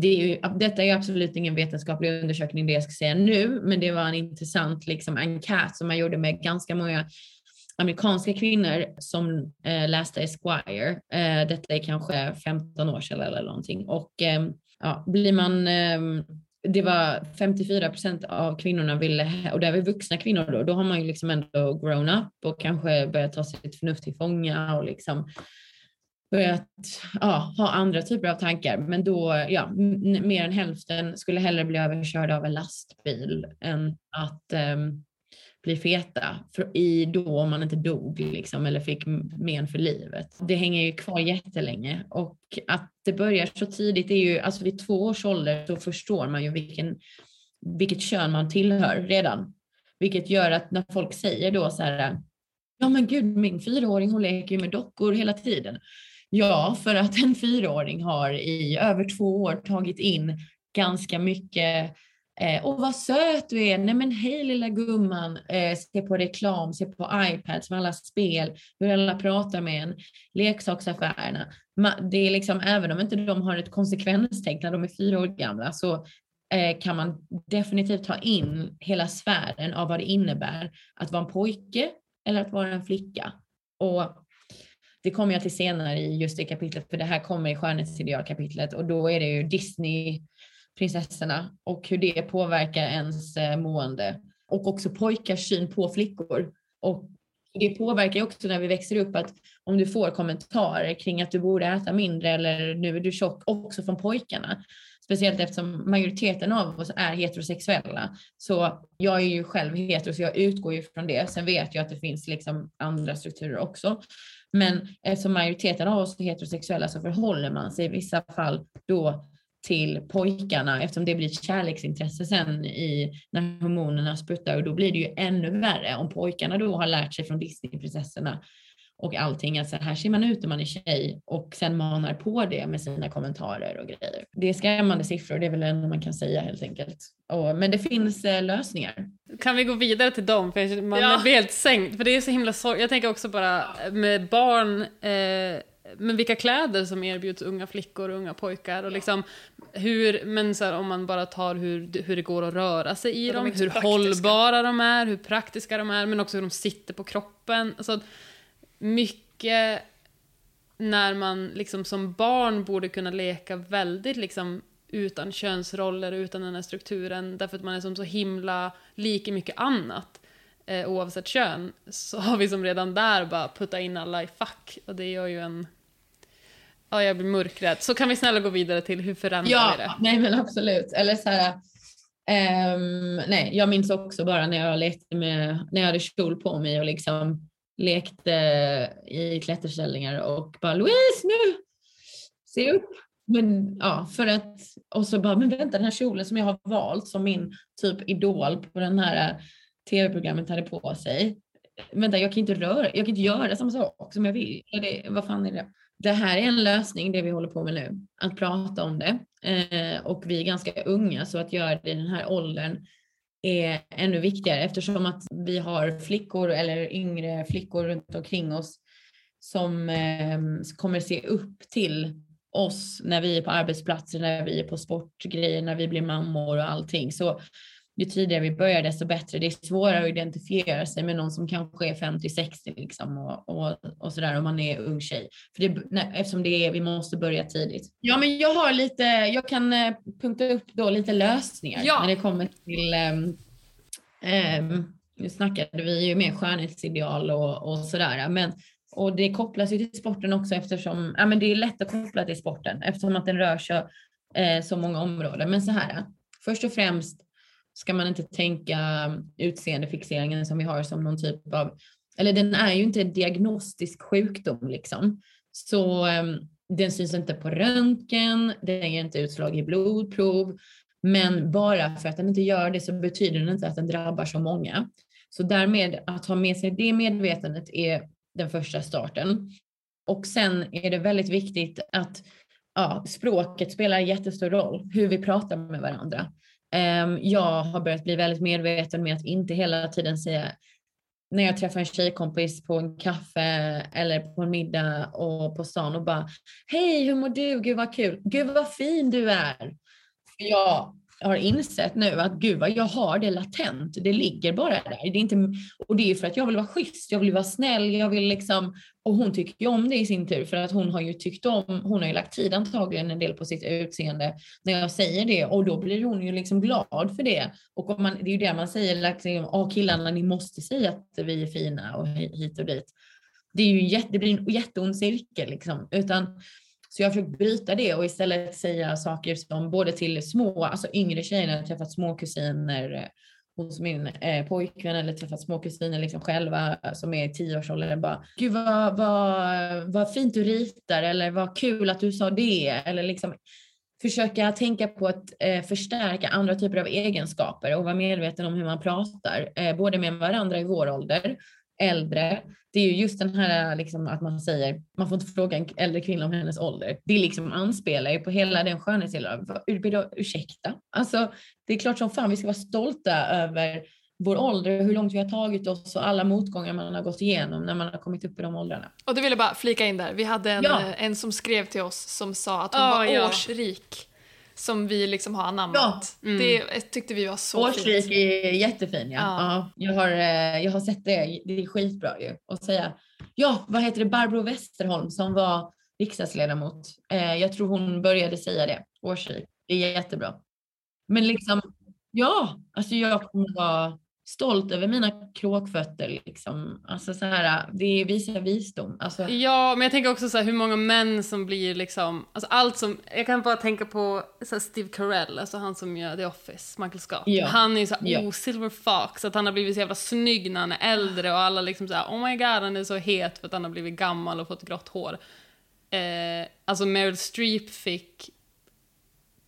det är ju, detta är absolut ingen vetenskaplig undersökning det jag ska säga nu, men det var en intressant liksom, enkät som man gjorde med ganska många amerikanska kvinnor som eh, läste Esquire. Eh, detta är kanske 15 år sedan eller någonting. Och eh, ja, blir man eh, det var 54 procent av kvinnorna ville, och det är vuxna kvinnor då, då har man ju liksom ändå grown up och kanske börjat ta sitt förnuft till fånga och liksom börjat ja, ha andra typer av tankar. Men då, ja, mer än hälften skulle hellre bli överkörda av en lastbil än att um, bli feta för i då om man inte dog liksom, eller fick men för livet. Det hänger ju kvar jättelänge och att det börjar så tidigt är ju, alltså vid två års ålder så förstår man ju vilken, vilket kön man tillhör redan. Vilket gör att när folk säger då så här, ja men gud min fyraåring hon leker ju med dockor hela tiden. Ja, för att en fyraåring har i över två år tagit in ganska mycket Eh, och vad söt du är, nej men hej lilla gumman, eh, se på reklam, se på iPads med alla spel, hur alla pratar med en, leksaksaffärerna. Det är liksom, även om inte de har ett konsekvenstänk när de är fyra år gamla så eh, kan man definitivt ta in hela sfären av vad det innebär att vara en pojke eller att vara en flicka. Och det kommer jag till senare i just det kapitlet, för det här kommer i skönhetsidealkapitlet. Och då är det ju Disney prinsessorna och hur det påverkar ens eh, mående. Och också pojkars syn på flickor. Och det påverkar också när vi växer upp att om du får kommentarer kring att du borde äta mindre eller nu är du tjock också från pojkarna. Speciellt eftersom majoriteten av oss är heterosexuella. Så jag är ju själv hetero så jag utgår ju från det. Sen vet jag att det finns liksom andra strukturer också. Men eftersom majoriteten av oss är heterosexuella så förhåller man sig i vissa fall då till pojkarna eftersom det blir ett kärleksintresse sen i när hormonerna sprutar och då blir det ju ännu värre om pojkarna då har lärt sig från Disneyprinsessorna och allting att så här ser man ut när man är tjej och sen manar på det med sina kommentarer och grejer. Det är skrämmande siffror, det är väl det man kan säga helt enkelt. Och, men det finns eh, lösningar. Kan vi gå vidare till dem? För man ja. blir helt sänkt. För det är så himla sorgligt. Jag tänker också bara med barn eh, men vilka kläder som erbjuds unga flickor och unga pojkar och liksom hur, men så här, om man bara tar hur, hur det går att röra sig i dem, de hur praktiska. hållbara de är, hur praktiska de är, men också hur de sitter på kroppen. Alltså, mycket när man liksom som barn borde kunna leka väldigt liksom utan könsroller, utan den här strukturen, därför att man är som så himla lik i mycket annat eh, oavsett kön, så har vi som redan där bara puttat in alla i fack. Och det gör ju en Ja, jag blir mörkrädd. Så kan vi snälla gå vidare till hur förändrar ja, vi det? Nej, men absolut. Eller så här, um, nej, jag minns också bara när jag lekte med, när jag hade kjol på mig och liksom lekte i klätterställningar och bara Louise nu! Se upp! Men ja, för att, och så bara, men vänta den här kjolen som jag har valt som min typ idol på den här tv-programmet hade på sig. Vänta, jag kan inte röra, jag kan inte göra samma sak som jag vill. Det, vad fan är det? Det här är en lösning, det vi håller på med nu, att prata om det. Eh, och vi är ganska unga, så att göra det i den här åldern är ännu viktigare eftersom att vi har flickor eller yngre flickor runt omkring oss som eh, kommer se upp till oss när vi är på arbetsplatser, när vi är på sportgrejer, när vi blir mammor och allting. Så ju tidigare vi börjar desto bättre. Det är svårare att identifiera sig med någon som kanske är 50-60 liksom och, och, och sådär om man är ung tjej. För det, nej, eftersom det är, vi måste börja tidigt. Ja men jag har lite, jag kan eh, punkta upp då lite lösningar ja. när det kommer till um, um, nu snackade vi ju mer skönhetsideal och, och sådär men och det kopplas ju till sporten också eftersom ja, men det är lätt att koppla till sporten eftersom att den rör sig eh, så många områden. Men så här, först och främst ska man inte tänka utseendefixeringen som vi har som någon typ av, eller den är ju inte en diagnostisk sjukdom liksom. Så um, den syns inte på röntgen, den ger inte utslag i blodprov, men bara för att den inte gör det så betyder det inte att den drabbar så många. Så därmed att ha med sig det medvetandet är den första starten. Och sen är det väldigt viktigt att ja, språket spelar jättestor roll, hur vi pratar med varandra. Ehm, jag har börjat bli väldigt medveten med att inte hela tiden säga när jag träffar en tjejkompis på en kaffe eller på en middag och på stan och bara Hej, hur mår du? Gud vad kul. Gud vad fin du är. Jag har insett nu att gud vad jag har det latent, det ligger bara där. Det är inte, och det är för att jag vill vara schysst, jag vill vara snäll, jag vill liksom, och hon tycker ju om det i sin tur för att hon har ju tyckt om, hon har ju lagt tid antagligen en del på sitt utseende när jag säger det och då blir hon ju liksom glad för det. Och om man, det är ju det man säger, liksom, åh killarna ni måste säga att vi är fina och hit och dit. Det, är ju jätte, det blir en jätteond cirkel liksom, utan så jag har försökt bryta det och istället säga saker som både till små, alltså yngre tjejer, jag har träffat små kusiner eh, hos min eh, pojkvän eller träffat små kusiner liksom själva eh, som är i tioårsåldern bara Gud vad, vad, vad fint du ritar eller vad kul att du sa det eller liksom försöka tänka på att eh, förstärka andra typer av egenskaper och vara medveten om hur man pratar, eh, både med varandra i vår ålder äldre. Det är ju just den här liksom, att man säger, man får inte fråga en äldre kvinna om hennes ålder. Det liksom anspelar ju på hela den skönhetsidealen. Ursäkta? Alltså, det är klart som fan vi ska vara stolta över vår ålder hur långt vi har tagit oss och alla motgångar man har gått igenom när man har kommit upp i de åldrarna. Och det vill jag bara flika in där. Vi hade en, ja. Eh, en som skrev till oss som sa att hon oh, var ja. årsrik som vi liksom har anammat. Ja. Mm. Det tyckte vi var så Årsrik fint. är jättefin ja. ja. ja. jag, har, eh, jag har sett det, det är skitbra ju. Och säga, ja vad heter det, Barbro Westerholm som var riksdagsledamot. Eh, jag tror hon började säga det, årsrik. Det är jättebra. Men liksom, ja, alltså jag kommer vara stolt över mina kråkfötter. Liksom. Alltså så här, det visar visdom. Alltså. Ja, men jag tänker också så här, hur många män som blir liksom, alltså allt som, jag kan bara tänka på så Steve Carell, alltså han som gör The Office, Michael Scott. Ja. Han är ju såhär, ja. oh silver fox, att han har blivit så jävla snygg när han är äldre och alla liksom såhär, oh my god han är så het för att han har blivit gammal och fått grått hår. Eh, alltså Meryl Streep fick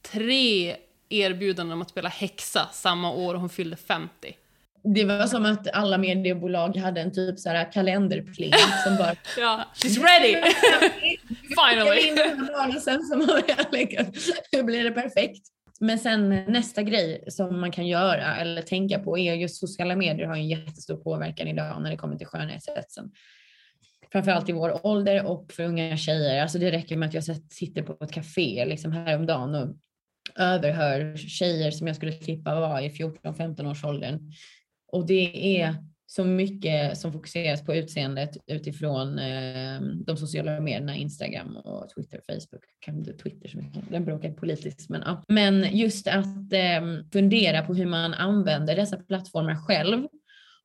tre erbjudanden om att spela häxa samma år hon fyllde 50 det var som att alla mediebolag hade en typ så här kalenderpling som bara... ja, she's ready! Finally! sen så hur blir det perfekt? Men sen nästa grej som man kan göra eller tänka på är just sociala medier har en jättestor påverkan idag när det kommer till skönhetshetsen. Framförallt i vår ålder och för unga tjejer. Alltså det räcker med att jag sitter på ett café liksom häromdagen och överhör tjejer som jag skulle klippa vara i 14-15 års åldern och det är så mycket som fokuseras på utseendet utifrån eh, de sociala medierna, Instagram och Twitter, Facebook. Kan inte Twitter så mycket, den bråkar politiskt. Men, ja. men just att eh, fundera på hur man använder dessa plattformar själv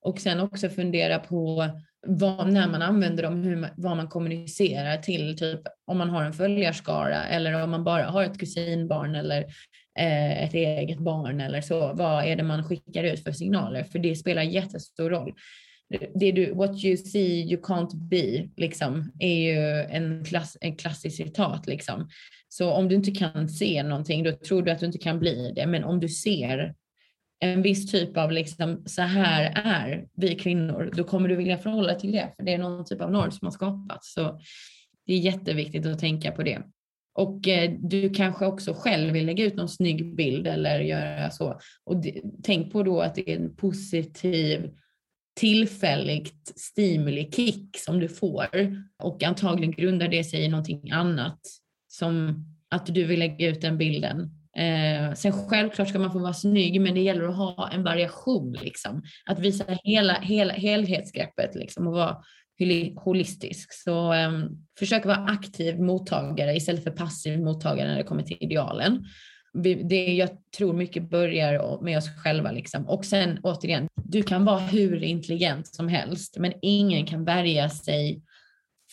och sen också fundera på vad, när man använder dem, hur, vad man kommunicerar till, typ om man har en följarskara eller om man bara har ett kusinbarn eller eh, ett eget barn eller så. Vad är det man skickar ut för signaler? För det spelar jättestor roll. Det du, what you see you can't be, liksom, är ju en, klass, en klassisk citat. Liksom. Så om du inte kan se någonting, då tror du att du inte kan bli det. Men om du ser en viss typ av liksom, så här är vi kvinnor, då kommer du vilja förhålla dig till det, för det är någon typ av norm som har skapats. Så det är jätteviktigt att tänka på det. Och eh, du kanske också själv vill lägga ut någon snygg bild eller göra så. Och det, tänk på då att det är en positiv tillfälligt stimuli-kick som du får. Och antagligen grundar det sig i någonting annat. Som att du vill lägga ut den bilden. Eh, sen självklart ska man få vara snygg, men det gäller att ha en variation. Liksom. Att visa hela, hela helhetsgreppet liksom, och vara holistisk. Så eh, försök vara aktiv mottagare istället för passiv mottagare när det kommer till idealen. Det jag tror mycket börjar med oss själva liksom. Och sen återigen, du kan vara hur intelligent som helst, men ingen kan värja sig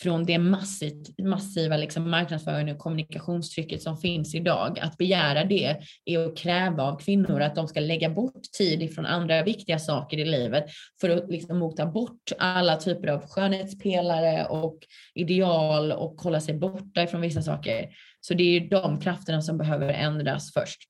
från det massivt, massiva liksom marknadsföring och kommunikationstrycket som finns idag. Att begära det är att kräva av kvinnor att de ska lägga bort tid ifrån andra viktiga saker i livet för att liksom mota bort alla typer av skönhetspelare och ideal och hålla sig borta ifrån vissa saker. Så det är de krafterna som behöver ändras först.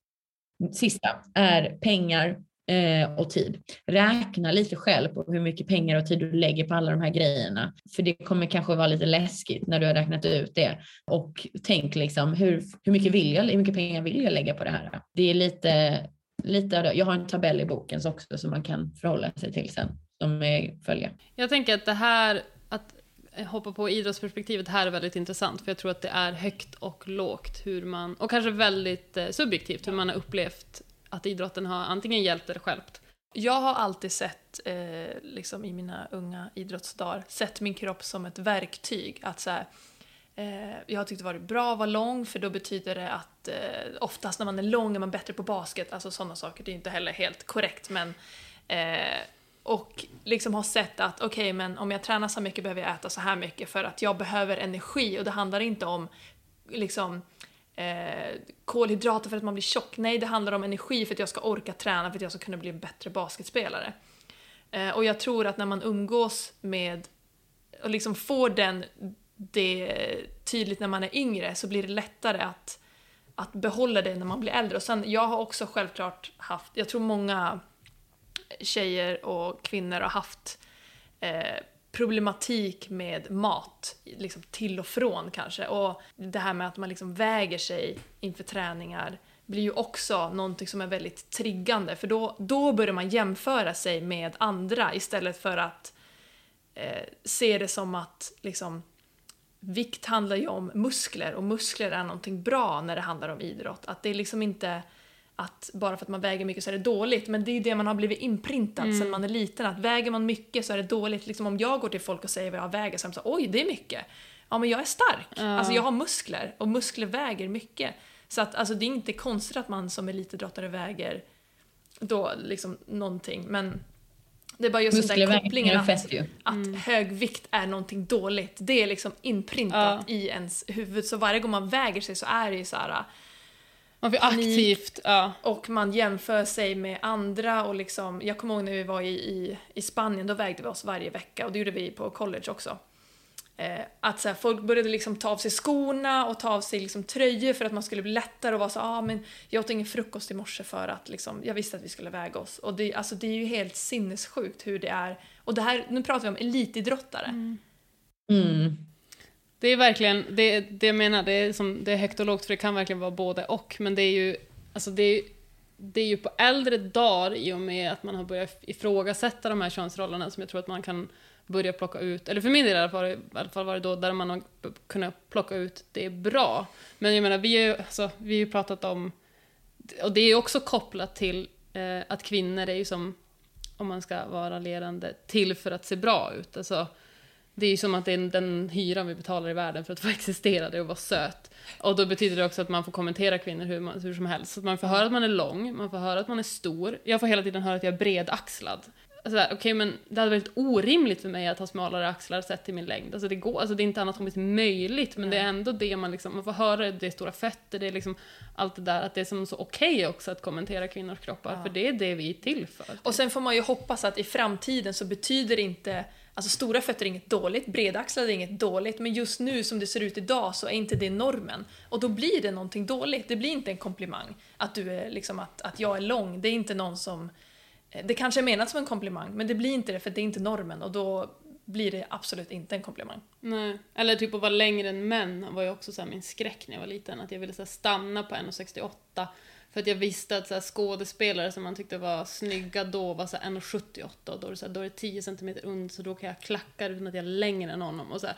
Sista är pengar, eh, och tid. Räkna lite själv på hur mycket pengar och tid du lägger på alla de här grejerna. För det kommer kanske vara lite läskigt när du har räknat ut det. Och tänk liksom hur, hur, mycket, vill jag, hur mycket pengar vill jag lägga på det här? Det är lite, lite jag har en tabell i boken också som man kan förhålla sig till sen. Som är följa. Jag tänker att det här, att hoppa på idrottsperspektivet här är väldigt intressant för jag tror att det är högt och lågt hur man, och kanske väldigt eh, subjektivt hur man har upplevt att idrotten har antingen hjälpt eller skälpt. Jag har alltid sett, eh, liksom i mina unga idrottsdagar, sett min kropp som ett verktyg. Att så här, eh, jag har tyckt det varit bra att vara lång för då betyder det att eh, oftast när man är lång är man bättre på basket. Alltså sådana saker, det är inte heller helt korrekt men eh, och liksom har sett att okej okay, men om jag tränar så mycket behöver jag äta så här mycket för att jag behöver energi och det handlar inte om liksom eh, kolhydrater för att man blir tjock. Nej, det handlar om energi för att jag ska orka träna för att jag ska kunna bli en bättre basketspelare. Eh, och jag tror att när man umgås med och liksom får den, det tydligt när man är yngre så blir det lättare att, att behålla det när man blir äldre. Och sen, jag har också självklart haft, jag tror många tjejer och kvinnor har haft eh, problematik med mat, liksom till och från kanske. Och det här med att man liksom väger sig inför träningar blir ju också någonting som är väldigt triggande för då, då börjar man jämföra sig med andra istället för att eh, se det som att liksom, vikt handlar ju om muskler och muskler är någonting bra när det handlar om idrott. Att det är liksom inte att bara för att man väger mycket så är det dåligt. Men det är ju det man har blivit inprintad mm. sedan man är liten. Att väger man mycket så är det dåligt. Liksom om jag går till folk och säger vad jag väger så är de så oj det är mycket. Ja men jag är stark. Ja. Alltså jag har muskler och muskler väger mycket. Så att alltså det är inte konstigt att man som elitidrottare väger då liksom någonting. Men det är bara just den där kopplingen att, att mm. hög vikt är någonting dåligt. Det är liksom inprintat ja. i ens huvud. Så varje gång man väger sig så är det ju så här man får aktivt, ja. Och man jämför sig med andra och liksom, jag kommer ihåg när vi var i, i, i Spanien, då vägde vi oss varje vecka och det gjorde vi på college också. Eh, att så här, folk började liksom ta av sig skorna och ta av sig liksom tröjor för att man skulle bli lättare och vara så ah, men jag åt ingen frukost i morse för att liksom, jag visste att vi skulle väga oss. Och det, alltså, det är ju helt sinnessjukt hur det är. Och det här, nu pratar vi om elitidrottare. Mm. Mm. Det är verkligen, det, det jag menar, det är, som, det är högt och lågt för det kan verkligen vara både och. Men det är ju, alltså det är, det är ju på äldre dagar i och med att man har börjat ifrågasätta de här könsrollerna som jag tror att man kan börja plocka ut, eller för min del i alla fall, i alla fall var det då där man har kunnat plocka ut det är bra. Men jag menar, vi har ju alltså, vi har pratat om, och det är också kopplat till eh, att kvinnor är ju som, om man ska vara lerande, till för att se bra ut. Alltså, det är ju som att det är den hyran vi betalar i världen för att få existera, det och vara söt. Och då betyder det också att man får kommentera kvinnor hur, man, hur som helst. Så att man får höra att man är lång, man får höra att man är stor. Jag får hela tiden höra att jag är bredaxlad. Alltså, Okej, okay, men det hade varit orimligt för mig att ha smalare axlar sett till min längd. Alltså det går, alltså det är inte anatomiskt möjligt, men det är ändå det man liksom, man får höra, det är stora fötter, det är liksom allt det där, att det är som så okej okay också att kommentera kvinnors kroppar, ja. för det är det vi är till för. Och sen får man ju hoppas att i framtiden så betyder det inte Alltså stora fötter är inget dåligt, bredaxlade är inget dåligt, men just nu som det ser ut idag så är inte det normen. Och då blir det någonting dåligt, det blir inte en komplimang. Att, du är, liksom, att, att jag är lång, det är inte någon som... Eh, det kanske är menat som en komplimang, men det blir inte det för det är inte normen och då blir det absolut inte en komplimang. Nej, eller typ att vara längre än män var ju också så min skräck när jag var liten, att jag ville så stanna på 1,68 för att jag visste att så här, skådespelare som man tyckte var snygga då var 1,78 och då är, det så här, då är det 10 cm und så då kan jag klacka utan att jag är längre än honom. Och så här.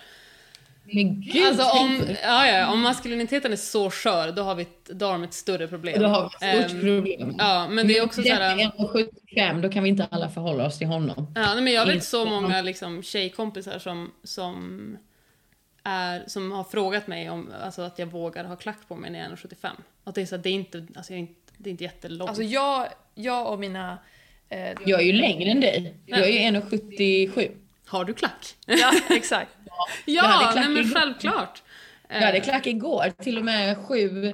Men gud! Alltså om, ja, ja, om maskuliniteten är så skör, då har vi ett, då har de ett större problem. Då har vi ett stort um, problem. Ja, men det är också såhär... 1,75, då kan vi inte alla förhålla oss till honom. Ja, men jag vet så många liksom, tjejkompisar som, som är, som har frågat mig om alltså, att jag vågar ha klack på mig när jag är 1,75. Och det är så det är inte, alltså, jag är inte, det är inte jättelångt. Alltså jag, jag och mina... Eh, jag är ju längre än dig. Jag är ju 1,77. Har du klack? Ja, exakt. ja, ja nej, men självklart. Jag hade klack igår, till och med 7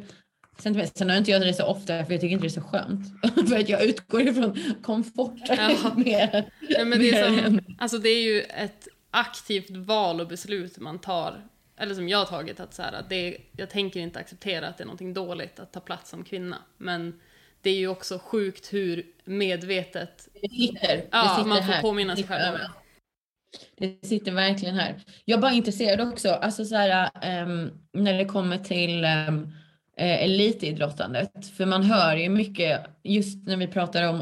centimeter. Sen har jag inte gjort det så ofta för jag tycker inte det är så skönt. för att jag utgår ifrån komfort ja. mer. Ja, men det, är som, alltså det är ju ett aktivt val och beslut man tar, eller som jag har tagit, att så här, att det, jag tänker inte acceptera att det är någonting dåligt att ta plats som kvinna. Men det är ju också sjukt hur medvetet det sitter, det ja, sitter man får här. påminna sig själv om det. Det sitter verkligen här. Jag är bara intresserad också, alltså så här, um, när det kommer till um, elitidrottandet. För man hör ju mycket, just när vi pratar om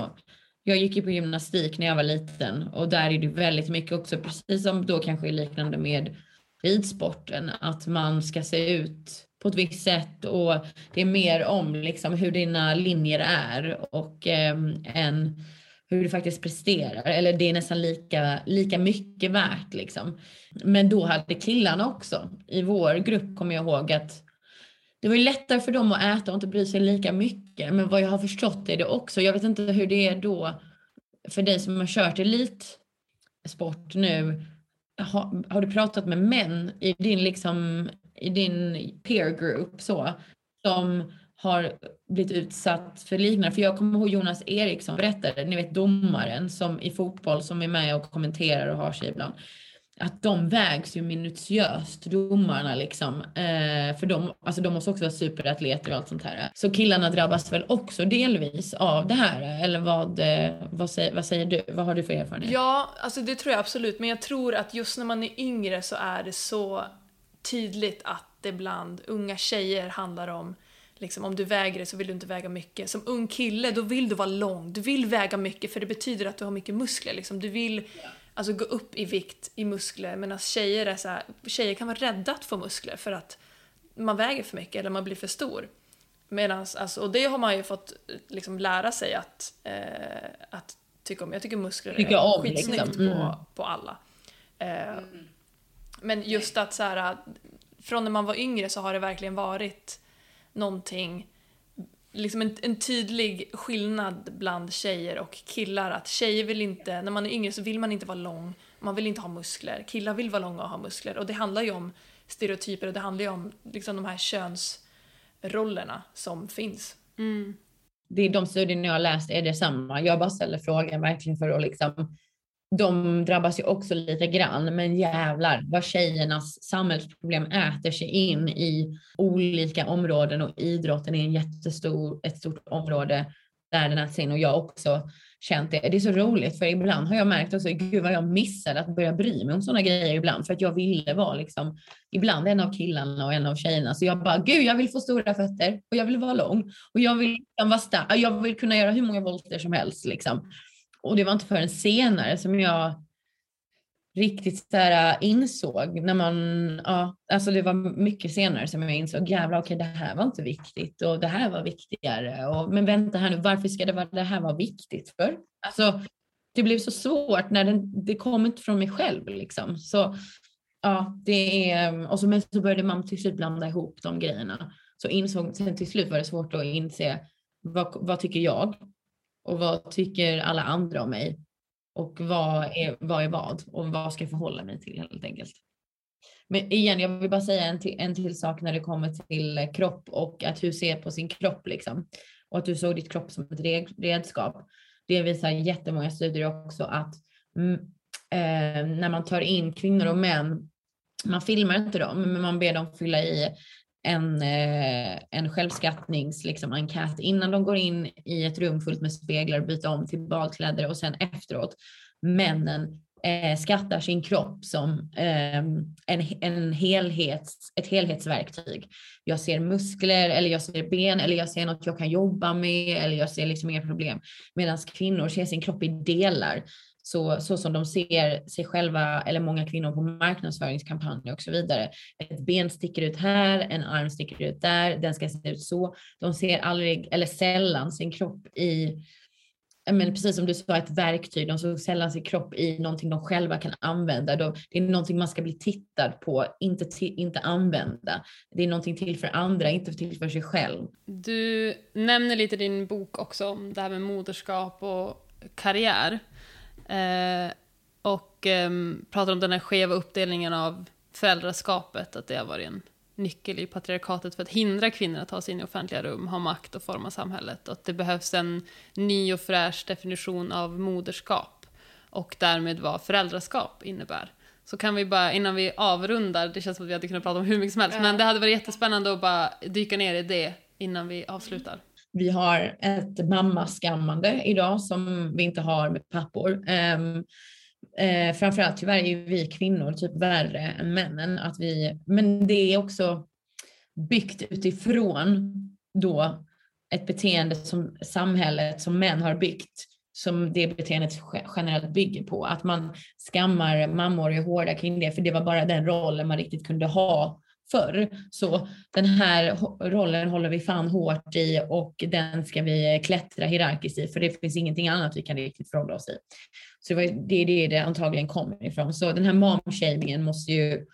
jag gick ju på gymnastik när jag var liten och där är det väldigt mycket också, precis som då kanske är liknande med ridsporten, att man ska se ut på ett visst sätt och det är mer om liksom hur dina linjer är och eh, än hur du faktiskt presterar. Eller det är nästan lika, lika mycket värt liksom. Men då hade killarna också, i vår grupp kommer jag ihåg att det var ju lättare för dem att äta och inte bry sig lika mycket. Men vad jag har förstått är det också, jag vet inte hur det är då för dig som har kört elitsport nu. Har, har du pratat med män i din, liksom, i din peer group så, som har blivit utsatt för liknande. För jag kommer ihåg Jonas Eriksson berättade, ni vet domaren som i fotboll som är med och kommenterar och har sig ibland att de vägs ju minutiöst, domarna liksom. Eh, för de, alltså de måste också vara superatleter och allt sånt här. Så killarna drabbas väl också delvis av det här? Eller vad, eh, vad, säger, vad säger du? Vad har du för erfarenhet? Ja, alltså det tror jag absolut. Men jag tror att just när man är yngre så är det så tydligt att det bland unga tjejer handlar om Liksom, om du väger det så vill du inte väga mycket. Som ung kille, då vill du vara lång. Du vill väga mycket för det betyder att du har mycket muskler. Liksom. Du vill alltså, gå upp i vikt i muskler medan tjejer, är så här, tjejer kan vara rädda att få muskler för att man väger för mycket eller man blir för stor. Medans, alltså, och det har man ju fått liksom, lära sig att, eh, att tycka om. Jag tycker muskler tycker är om, skitsnyggt liksom. mm. på, på alla. Eh, men just att så här, från när man var yngre så har det verkligen varit någonting liksom en, en, tydlig skillnad bland tjejer och killar. Att tjejer vill inte, när man är yngre så vill man inte vara lång, man vill inte ha muskler. Killar vill vara långa och ha muskler. Och det handlar ju om stereotyper och det handlar ju om liksom de här könsrollerna som finns. Mm. Det är de studierna jag har läst är detsamma. Jag bara ställer frågan verkligen för att liksom de drabbas ju också lite grann, men jävlar vad tjejernas samhällsproblem äter sig in i olika områden och idrotten är en jättestor, ett stort område där den äts in och jag också känt det. Det är så roligt för ibland har jag märkt också, gud vad jag missade att börja bry mig om sådana grejer ibland för att jag ville vara liksom, ibland en av killarna och en av tjejerna. Så jag bara, gud jag vill få stora fötter och jag vill vara lång och jag vill liksom vara stark, jag vill kunna göra hur många volter som helst liksom. Och det var inte förrän senare som jag riktigt så här äh, insåg när man, ja, alltså det var mycket senare som jag insåg, jävlar okej det här var inte viktigt och det här var viktigare och men vänta här nu, varför ska det, vara, det här vara viktigt för? Alltså det blev så svårt när den, det kom inte från mig själv liksom. Så ja, det är, och så, men så började man till slut blanda ihop de grejerna. Så insåg, sen till slut var det svårt att inse vad, vad tycker jag och vad tycker alla andra om mig? Och vad är vad, är vad? Och vad ska jag förhålla mig till helt enkelt? Men igen, jag vill bara säga en till, en till sak när det kommer till kropp och att hur ser på sin kropp liksom. Och att du såg ditt kropp som ett redskap. Det visar jättemånga studier också att mm, eh, när man tar in kvinnor och män, man filmar inte dem, men man ber dem fylla i en, eh, en självskattningsenkät liksom, innan de går in i ett rum fullt med speglar och byter om till badkläder och sen efteråt. Männen eh, skattar sin kropp som eh, en, en helhets, ett helhetsverktyg. Jag ser muskler eller jag ser ben eller jag ser något jag kan jobba med eller jag ser liksom inga problem. Medan kvinnor ser sin kropp i delar så, så som de ser sig själva eller många kvinnor på marknadsföringskampanjer och så vidare. Ett ben sticker ut här, en arm sticker ut där, den ska se ut så. De ser aldrig eller sällan sin kropp i men precis som du sa, ett verktyg. De såg sällan sin kropp i någonting de själva kan använda. det är någonting man ska bli tittad på, inte, inte använda. Det är någonting till för andra, inte till för sig själv. Du nämner lite i din bok också om det här med moderskap och karriär. Eh, och eh, pratar om den här skeva uppdelningen av föräldraskapet, att det har varit en nyckel i patriarkatet för att hindra kvinnor att ta sig in i offentliga rum, ha makt och forma samhället. Och att det behövs en ny och fräsch definition av moderskap och därmed vad föräldraskap innebär. Så kan vi bara, innan vi avrundar, det känns som att vi hade kunnat prata om hur mycket som helst, men det hade varit jättespännande att bara dyka ner i det innan vi avslutar. Vi har ett mammaskammande idag som vi inte har med pappor. Um, eh, framförallt tyvärr är vi kvinnor typ värre än männen. Att vi, men det är också byggt utifrån då ett beteende som samhället som män har byggt som det beteendet generellt bygger på. Att man skammar mammor och är hårda kring det, för det var bara den rollen man riktigt kunde ha förr. Så den här rollen håller vi fan hårt i och den ska vi eh, klättra hierarkiskt i för det finns ingenting annat vi kan riktigt förhålla oss i. Så det, var, det är det det antagligen kommer ifrån. Så den här momshamingen måste ju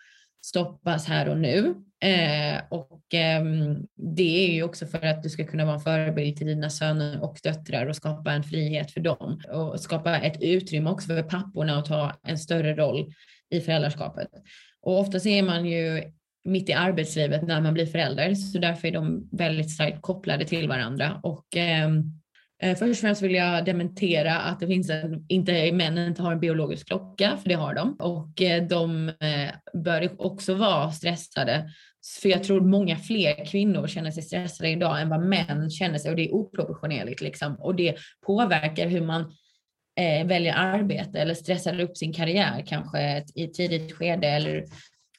stoppas här och nu. Eh, och eh, det är ju också för att du ska kunna vara en förebild till dina söner och döttrar och skapa en frihet för dem och skapa ett utrymme också för papporna att ta en större roll i föräldraskapet. Och ofta ser man ju mitt i arbetslivet när man blir förälder, så därför är de väldigt starkt kopplade till varandra. Och ehm, eh, först och främst vill jag dementera att det finns en, inte, männen inte har en biologisk klocka, för det har de. Och eh, de eh, bör också vara stressade. För jag tror många fler kvinnor känner sig stressade idag än vad män känner sig och det är oproportionerligt liksom. Och det påverkar hur man eh, väljer arbete eller stressar upp sin karriär kanske i ett tidigt skede eller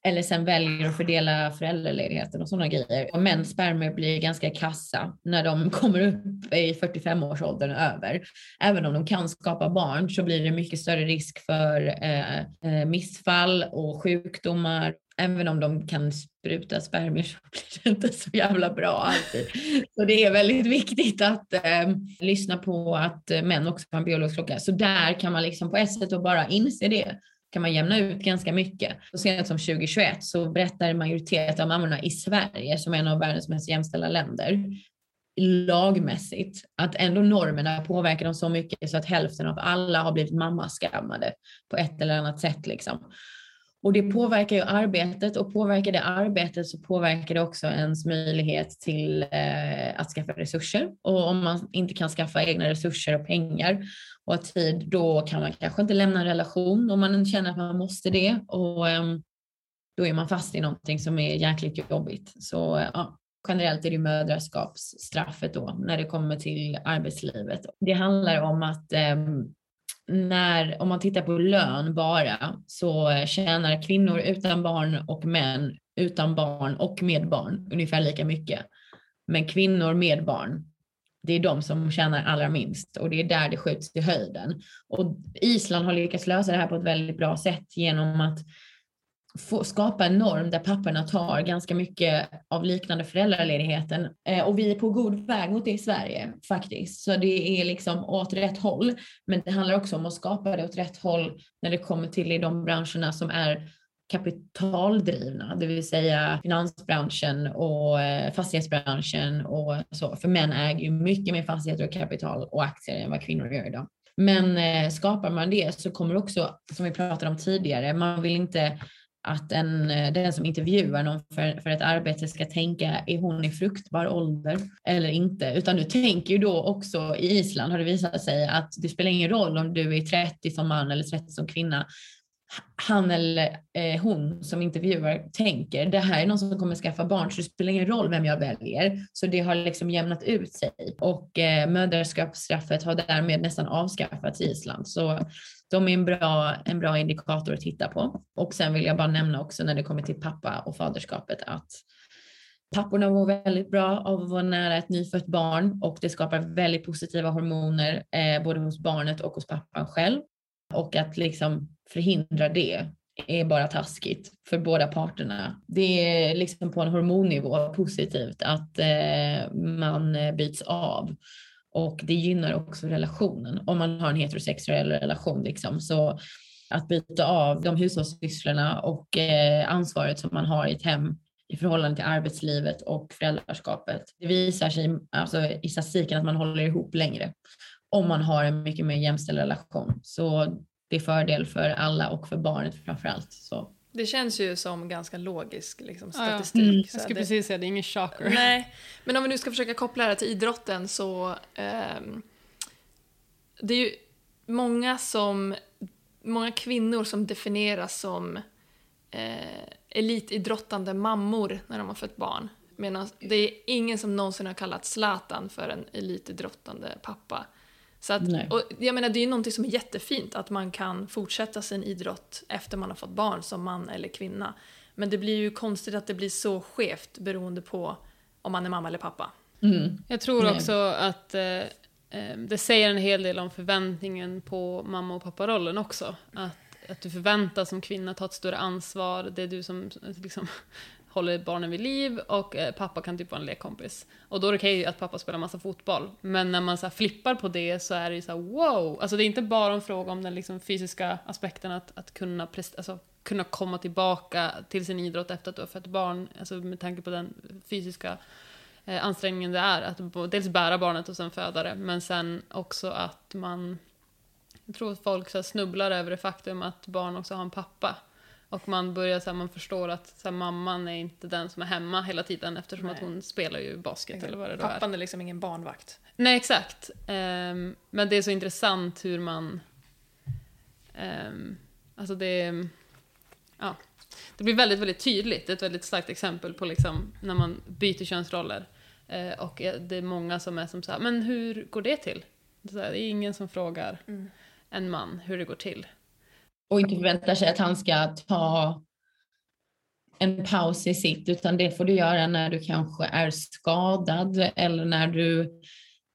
eller sen väljer att fördela föräldraledigheten och sådana grejer. Och mäns spermier blir ganska kassa när de kommer upp i 45-årsåldern och över. Även om de kan skapa barn så blir det mycket större risk för eh, eh missfall och sjukdomar. Även om de kan spruta spermier så blir det inte så jävla bra alltid. Så det är väldigt viktigt att eh, lyssna på att män också har en biologisk klocka. Så där kan man liksom på ett sätt bara inse det kan man jämna ut ganska mycket. Så sent som 2021 så berättar en majoritet av mammorna i Sverige, som är en av världens mest jämställda länder, lagmässigt att ändå normerna påverkar dem så mycket så att hälften av alla har blivit mammaskammade på ett eller annat sätt. Liksom. Och det påverkar ju arbetet och påverkar det arbetet så påverkar det också ens möjlighet till eh, att skaffa resurser. Och om man inte kan skaffa egna resurser och pengar och tid, då kan man kanske inte lämna en relation om man känner att man måste det. Och ehm, då är man fast i någonting som är jäkligt jobbigt. Så ja, generellt är det mödraskapsstraffet då när det kommer till arbetslivet. Det handlar om att ehm, när, om man tittar på lön bara, så tjänar kvinnor utan barn och män utan barn och med barn ungefär lika mycket. Men kvinnor med barn, det är de som tjänar allra minst och det är där det skjuts i höjden. Och Island har lyckats lösa det här på ett väldigt bra sätt genom att få skapa en norm där papporna tar ganska mycket av liknande föräldraledigheten. Eh, och vi är på god väg mot det i Sverige faktiskt. Så det är liksom åt rätt håll. Men det handlar också om att skapa det åt rätt håll när det kommer till i de branscherna som är kapitaldrivna, det vill säga finansbranschen och eh, fastighetsbranschen och så. För män äger ju mycket mer fastigheter och kapital och aktier än vad kvinnor gör idag. Men eh, skapar man det så kommer också, som vi pratade om tidigare, man vill inte att en, eh, den som intervjuar någon för, för ett arbete ska tänka, är hon i fruktbar ålder eller inte? Utan du tänker ju då också, i Island har det visat sig att det spelar ingen roll om du är 30 som man eller 30 som kvinna. Han eller eh, hon som intervjuar tänker, det här är någon som kommer skaffa barn så det spelar ingen roll vem jag väljer. Så det har liksom jämnat ut sig och eh, mödraskapsstraffet har därmed nästan avskaffats i Island. Så de är en bra, en bra indikator att titta på. Och sen vill jag bara nämna också när det kommer till pappa och faderskapet att papporna mår väldigt bra av att vara nära ett nyfött barn och det skapar väldigt positiva hormoner eh, både hos barnet och hos pappan själv. Och att liksom förhindra det är bara taskigt för båda parterna. Det är liksom på en hormonnivå positivt att eh, man eh, byts av och det gynnar också relationen om man har en heterosexuell relation. Liksom. Så att byta av de hushållssysslorna och eh, ansvaret som man har i ett hem i förhållande till arbetslivet och föräldraskapet. Det visar sig alltså, i statistiken att man håller ihop längre om man har en mycket mer jämställd relation. Så det är fördel för alla och för barnet framför allt. Så. Det känns ju som ganska logisk liksom, statistik. Ja, ja. Mm. Jag skulle precis säga det, är ingen shocker. Nej, men om vi nu ska försöka koppla det här till idrotten så eh, det är ju många som många kvinnor som definieras som eh, elitidrottande mammor när de har fött barn. Medan det är ingen som någonsin har kallat Zlatan för en elitidrottande pappa. Så att, och jag menar, det är ju någonting som är jättefint, att man kan fortsätta sin idrott efter man har fått barn som man eller kvinna. Men det blir ju konstigt att det blir så skevt beroende på om man är mamma eller pappa. Mm. Jag tror också att eh, eh, det säger en hel del om förväntningen på mamma och papparollen också. Att, att du förväntas som kvinna ta ett större ansvar, det är du som liksom, håller barnen vid liv och eh, pappa kan typ vara en lekkompis. Och då är det okej att pappa spelar massa fotboll. Men när man så här, flippar på det så är det ju så här, wow! Alltså det är inte bara en fråga om den liksom, fysiska aspekten att, att kunna, alltså, kunna komma tillbaka till sin idrott efter att du har fött barn, alltså med tanke på den fysiska eh, ansträngningen det är att dels bära barnet och sen föda det, men sen också att man jag tror att folk så snubblar över det faktum att barn också har en pappa. Och man börjar så här, man förstår att så här, mamman är inte den som är hemma hela tiden eftersom Nej. att hon spelar ju basket exakt. eller vad det då är. Pappan är liksom ingen barnvakt. Nej, exakt. Um, men det är så intressant hur man... Um, alltså det... Ja. Det blir väldigt, väldigt tydligt. Det är ett väldigt starkt exempel på liksom när man byter könsroller. Uh, och det är många som är som så här, men hur går det till? Det är ingen som frågar mm. en man hur det går till och inte förväntar sig att han ska ta en paus i sitt, utan det får du göra när du kanske är skadad eller när du,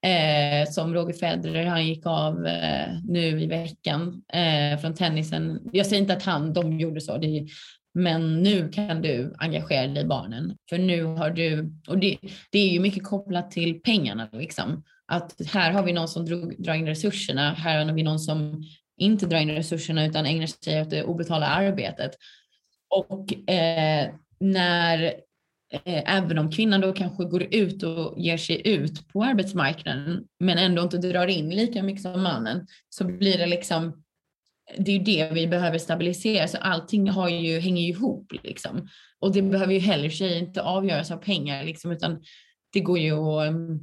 eh, som Roger Federer, han gick av eh, nu i veckan eh, från tennisen. Jag säger inte att han, de gjorde så, det, men nu kan du engagera dig i barnen. För nu har du, och det, det är ju mycket kopplat till pengarna liksom. Att här har vi någon som drog, drar in resurserna, här har vi någon som inte dra in resurserna utan ägnar sig åt det obetalda arbetet. Och eh, när, eh, även om kvinnan då kanske går ut och ger sig ut på arbetsmarknaden men ändå inte drar in lika mycket som mannen så blir det liksom det är ju det vi behöver stabilisera, så allting har ju, hänger ju ihop. Liksom. Och det behöver ju heller sig inte avgöras av pengar, liksom, utan det går ju att mm,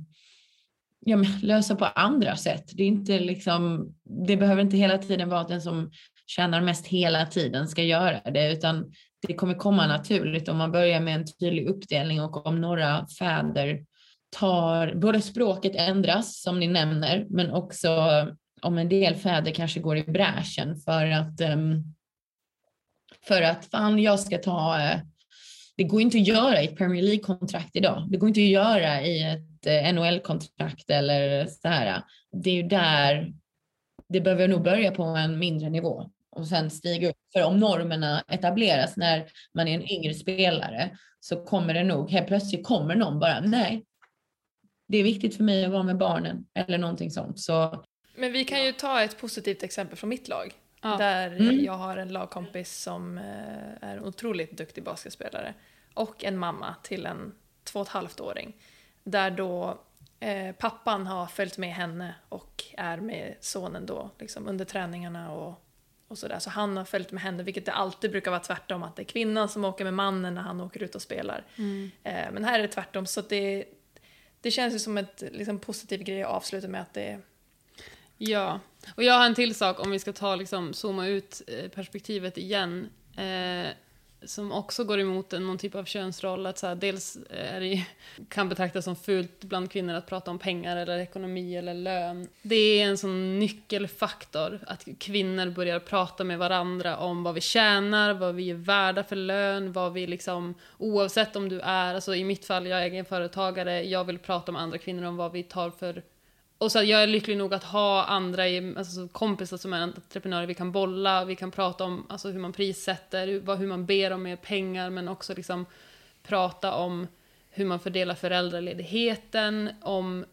ja, lösa på andra sätt. Det, är inte liksom, det behöver inte hela tiden vara att den som tjänar mest hela tiden ska göra det, utan det kommer komma naturligt om man börjar med en tydlig uppdelning och om några fäder tar, både språket ändras som ni nämner, men också om en del fäder kanske går i bräschen för att um, för att fan jag ska ta, uh, det går inte att göra i ett Premier League-kontrakt idag. Det går inte att göra i ett eh, NHL-kontrakt eller så här. Det är ju där det behöver nog börja på en mindre nivå och sen stiga upp. För om normerna etableras när man är en yngre spelare så kommer det nog, helt plötsligt kommer någon bara, nej, det är viktigt för mig att vara med barnen eller någonting sånt. Så, Men vi kan ju ta ett positivt exempel från mitt lag. Ja. Där mm. jag har en lagkompis som eh, är en otroligt duktig basketspelare och en mamma till en två och ett halvt åring. Där då eh, pappan har följt med henne och är med sonen då liksom under träningarna och, och sådär. Så han har följt med henne, vilket det alltid brukar vara tvärtom, att det är kvinnan som åker med mannen när han åker ut och spelar. Mm. Eh, men här är det tvärtom, så det, det känns ju som en liksom, positiv grej att avsluta med att det Ja, och jag har en till sak om vi ska ta liksom, zooma ut eh, perspektivet igen. Eh, som också går emot någon typ av könsroll. Att så här, dels eh, är det, kan betraktas som fult bland kvinnor att prata om pengar eller ekonomi eller lön. Det är en sån nyckelfaktor att kvinnor börjar prata med varandra om vad vi tjänar, vad vi är värda för lön, vad vi liksom, oavsett om du är, alltså i mitt fall, jag är egenföretagare, jag vill prata med andra kvinnor om vad vi tar för och så jag är lycklig nog att ha andra alltså, kompisar som är entreprenörer vi kan bolla, vi kan prata om alltså, hur man prissätter, hur, hur man ber om mer pengar, men också liksom prata om hur man fördelar föräldraledigheten, om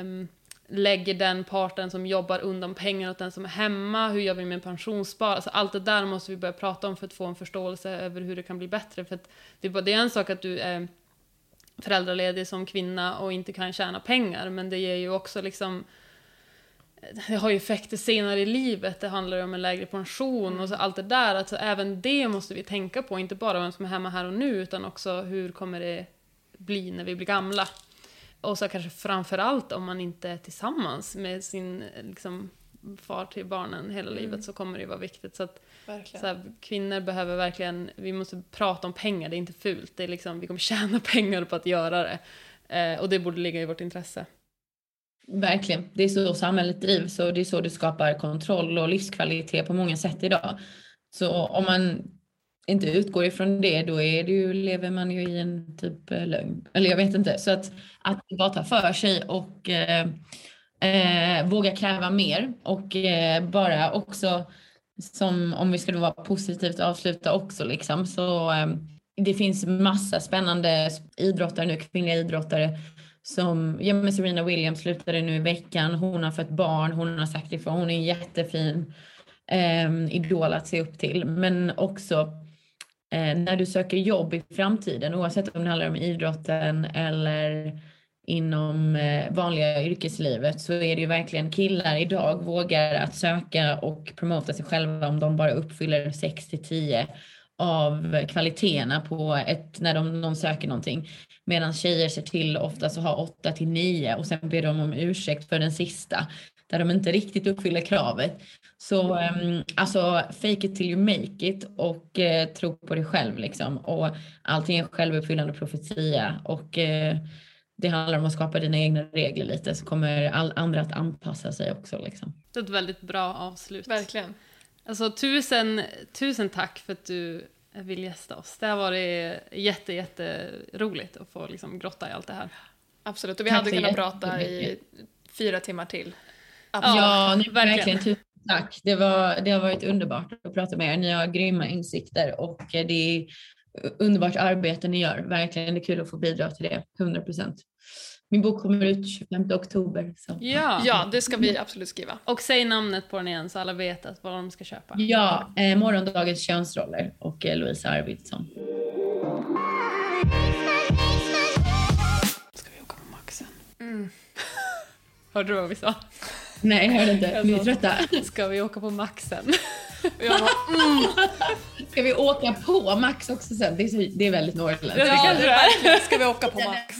um, lägger den parten som jobbar undan pengar åt den som är hemma, hur gör vi med pensionsspar? Alltså allt det där måste vi börja prata om för att få en förståelse över hur det kan bli bättre. För det, är en sak att du är föräldraledig som kvinna och inte kan tjäna pengar, men det ger ju också liksom det har ju effekter senare i livet, det handlar om en lägre pension och så allt det där. Alltså, även det måste vi tänka på, inte bara vem som är hemma här och nu, utan också hur kommer det bli när vi blir gamla. Och så kanske framförallt om man inte är tillsammans med sin liksom, far till barnen hela mm. livet så kommer det ju vara viktigt. Så att så här, kvinnor behöver verkligen, vi måste prata om pengar, det är inte fult. Det är liksom, vi kommer tjäna pengar på att göra det. Eh, och det borde ligga i vårt intresse. Verkligen, det är så samhället drivs och det är så det skapar kontroll och livskvalitet på många sätt idag. Så om man inte utgår ifrån det, då är det ju, lever man ju i en typ eh, lögn. Eller jag vet inte. Så att, att bara ta för sig och eh, våga kräva mer och eh, bara också som om vi skulle vara positivt avsluta också liksom. Så eh, det finns massa spännande idrottare nu, kvinnliga idrottare som, ja men Serena Williams slutade nu i veckan, hon har fått barn, hon har sagt ifrån, hon är en jättefin eh, idol att se upp till. Men också eh, när du söker jobb i framtiden, oavsett om det handlar om idrotten eller inom eh, vanliga yrkeslivet så är det ju verkligen killar idag vågar att söka och promota sig själva om de bara uppfyller 6 till 10 av kvaliteterna på ett, när de, någon söker någonting. Medan tjejer ser till ofta så ha 8 till 9 och sen ber de om ursäkt för den sista där de inte riktigt uppfyller kravet. Så um, alltså fake it till you make it och uh, tro på dig själv liksom. Och allting är självuppfyllande profetia och uh, det handlar om att skapa dina egna regler lite så kommer all, andra att anpassa sig också liksom. Det är ett väldigt bra avslut. Verkligen. Alltså tusen, tusen tack för att du vill gästa oss. Det har varit jätte, jätte roligt att få liksom grotta i allt det här. Absolut, och vi Tack hade kunnat prata i fyra timmar till. Ja, Ja, ni, verkligen. verkligen. Tusen tack. Det, var, det har varit underbart att prata med er. Ni har grymma insikter och det är underbart arbete ni gör. Verkligen, det är kul att få bidra till det. 100 procent. Min bok kommer ut 25 oktober. Så. Ja. Ja, det ska vi absolut skriva. Och säg namnet på den igen så alla vet att vad de ska köpa. Ja, eh, Morgondagens könsroller och eh, Louisa Arvidsson. Ska vi åka på Maxen? Hörde du vad vi sa? Nej, jag hörde inte. Ni är trötta. Ska vi åka på Maxen? Jag bara, mm. Ska vi åka på Max också sen? Det är, så, det är väldigt norrländskt. Ja, det kanske det är. Ska vi åka på Max?